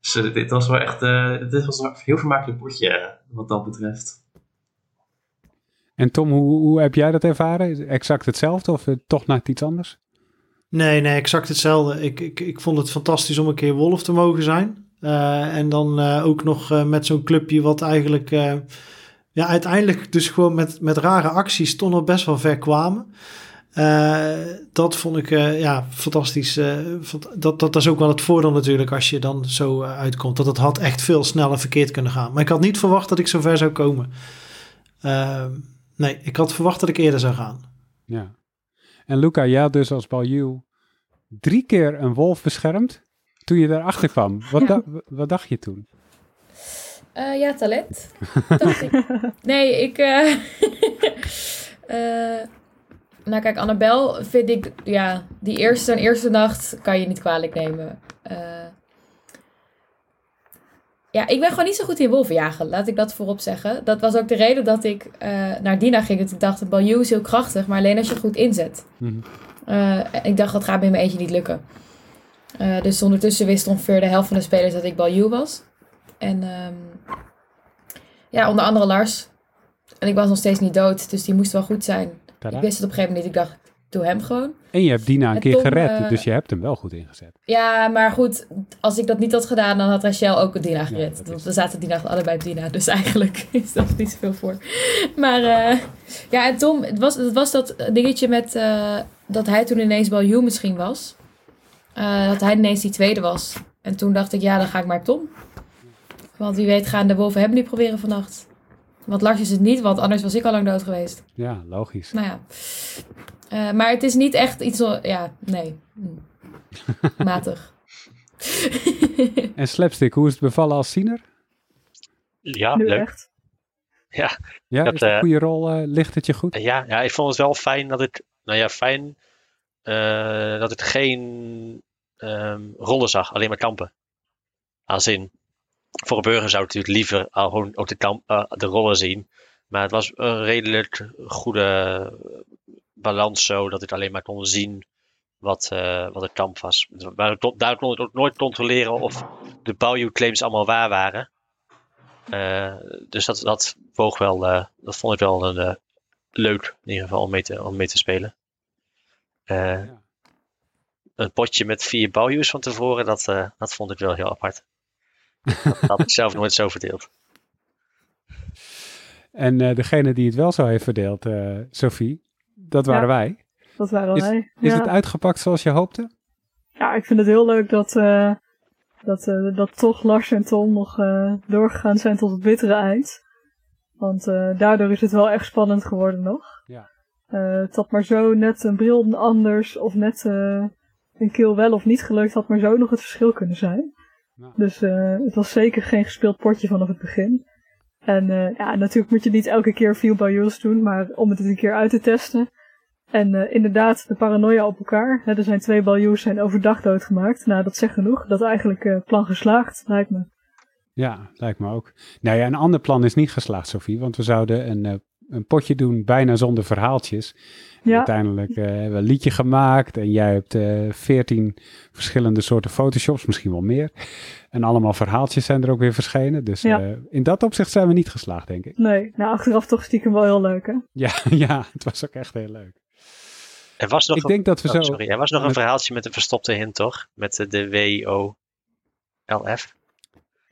Dus uh, dit was wel echt, dit was een heel vermakelijk potje, wat dat betreft. En Tom, hoe, hoe heb jij dat ervaren? Exact hetzelfde of toch naar iets anders? Nee, nee, exact hetzelfde. Ik, ik, ik vond het fantastisch om een keer Wolf te mogen zijn. Uh, en dan uh, ook nog uh, met zo'n clubje wat eigenlijk... ja, uiteindelijk dus gewoon met, met rare acties toch nog best wel ver kwamen. dat vond ik ja, fantastisch. dat, dat, dat is ook wel het voordeel natuurlijk als je dan zo uitkomt. Dat het had echt veel sneller verkeerd kunnen gaan. Maar ik had niet verwacht dat ik zo ver zou komen. nee, ik had verwacht dat ik eerder zou gaan. Ja. En Luca, jij dus als Balju drie keer een wolf beschermd toen je daarachter kwam. Wat, wat dacht je toen? Uh, ja, talent. dacht ik. Nee, ik... Uh, uh, [laughs] nou kijk, Annabel vind ik... Ja, die eerste en eerste nacht kan je niet kwalijk nemen. ja, ik ben gewoon niet zo goed in wolvenjagen. Laat ik dat voorop zeggen. Dat was ook de reden dat ik naar Dina ging. Dat ik dacht, Balju is heel krachtig, maar alleen als je goed inzet. Uh, ik dacht, dat gaat bij mijn eentje niet lukken. Dus ondertussen wist ongeveer de helft van de spelers dat ik Balju was. En um, ja, onder andere Lars. En ik was nog steeds niet dood, dus die moest wel goed zijn. Tada. Ik wist het op een gegeven moment niet. Ik dacht, doe hem gewoon. En je hebt Dina een keer gered, uh, dus je hebt hem wel goed ingezet. Ja, maar goed, als ik dat niet had gedaan, dan had Rachel ook Dina gered. Ja, we zaten Dina allebei op Dina, dus eigenlijk [laughs] is dat niet zoveel voor. Maar uh, ja, en Tom, het was, het was dat dingetje met uh, dat hij toen ineens wel you misschien was. dat hij ineens die tweede was. En toen dacht ik, ja, dan ga ik maar Tom. Want wie weet gaan de wolven hem niet proberen vannacht. Want Lars is het niet, want anders was ik al lang dood geweest. Ja, logisch. Nou ja. Uh, maar het is niet echt iets... Ja, nee. Hm. [laughs] Matig. en Slapstick, hoe is het bevallen als ziener? Ja, nu leuk. Echt? [laughs] Ja, ja dat, is een uh, goede rol? Uh, ligt het je goed? ja, ja, ik vond het wel fijn dat het... Nou ja, fijn dat het geen um, rollen zag, alleen maar kampen. Als in, voor een burger zou natuurlijk liever al gewoon ook de, kamp, de rollen zien. Maar het was een redelijk goede balans zo dat ik alleen maar kon zien wat, uh, wat het kamp was. Maar daar kon ik ook nooit controleren of de value claims allemaal waar waren. Uh, dus dat, dat woog wel, dat vond ik wel een, leuk in ieder geval om mee te, om mee te spelen. Ja. Een potje met vier values van tevoren, dat, dat vond ik wel heel apart. Dat had ik zelf nooit zo verdeeld. En degene die het wel zo heeft verdeeld, Sophie, dat waren wij. Dat waren is, wij. Is het uitgepakt zoals je hoopte? Ja, ik vind het heel leuk dat, uh, dat, uh, dat toch Lars en Tom nog uh, doorgegaan zijn tot het bittere eind. Want daardoor is het wel echt spannend geworden nog. Ja. het had maar zo net een bril anders of net een kill wel of niet gelukt, had maar zo nog het verschil kunnen zijn. Nou. Dus het was zeker geen gespeeld potje vanaf het begin. En uh, ja, natuurlijk moet je niet elke keer veel Bayous doen, maar om het een keer uit te testen. En uh, inderdaad, de paranoia op elkaar. Hè, er zijn twee Bayous zijn overdag doodgemaakt. Nou, dat zegt genoeg. Dat is eigenlijk plan geslaagd, lijkt me. Ja, lijkt me ook. Nou ja, een ander plan is niet geslaagd, Sophie. Want we zouden een een potje doen bijna zonder verhaaltjes. Ja. Uiteindelijk eh, hebben we een liedje gemaakt en jij hebt eh, veertien verschillende soorten photoshops, misschien wel meer. En allemaal verhaaltjes zijn er ook weer verschenen. Dus Ja. eh, in dat opzicht zijn we niet geslaagd, denk ik. Nee, nou achteraf toch stiekem wel heel leuk, hè? Ja, [laughs] ja het was ook echt heel leuk. Er was nog Ik een, denk dat we oh, zo... sorry, er was nog een met- verhaaltje met een verstopte hint, toch? Met de, de W-O-L-F.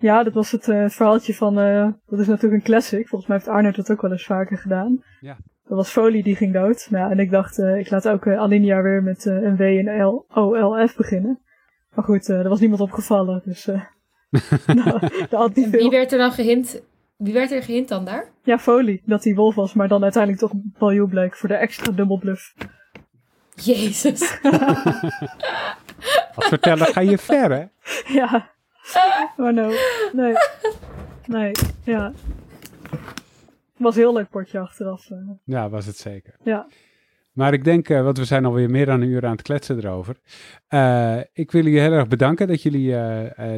Ja, dat was het eh, verhaaltje van, eh, dat is natuurlijk een classic. Volgens mij heeft Arnold dat ook wel eens vaker gedaan. Ja. Dat was Folie die ging dood. Nou, ja, en ik dacht, eh, ik laat ook Alinea weer met eh, een W en L O L F beginnen. Maar goed, eh, er was niemand opgevallen, dus eh [laughs] [laughs] nou, dat had niet Wie werd er dan gehint? Wie werd er gehint dan daar? Ja, Folie, dat hij wolf was, maar dan uiteindelijk toch Baljoe bleek voor de extra dubbelbluff. Jezus. [laughs] Als verteller ga je ver, hè? ja, maar no, nee, nee, ja. Het was een heel leuk potje achteraf. eh. Ja, was het zeker. ja, Maar ik denk, eh, want we zijn alweer meer dan een uur aan het kletsen erover. Eh, ik wil jullie heel erg bedanken dat jullie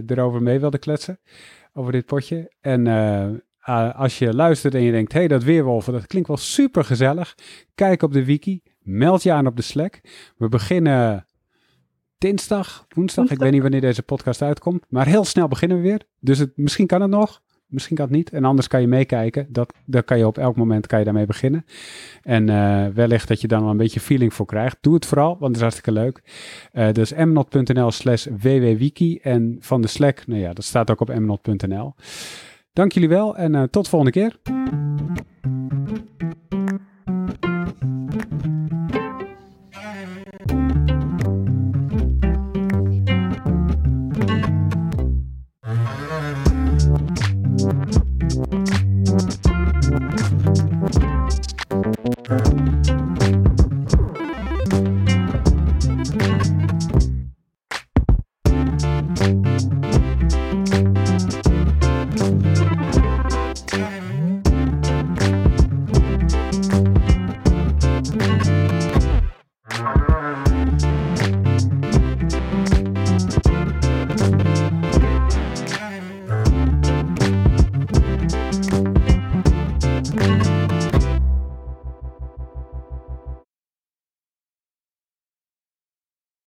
erover mee wilden kletsen. Over dit potje. En als je luistert en je denkt, hé, hey, dat weerwolven, dat klinkt wel super gezellig. Kijk op de wiki. Meld je aan op de Slack. We beginnen dinsdag, woensdag. Ik weet niet wanneer deze podcast uitkomt. Maar heel snel beginnen we weer. Dus het, misschien kan het nog. Misschien kan het niet. En anders kan je meekijken. Dat, daar kan je op elk moment kan je daarmee beginnen. En eh, wellicht dat je dan wel een beetje feeling voor krijgt. Doe het vooral, want het is hartstikke leuk. Eh dus mnot.nl slash wwwiki. En van de Slack, nou ja, dat staat ook op mnot.nl. Dank jullie wel en eh, tot de volgende keer.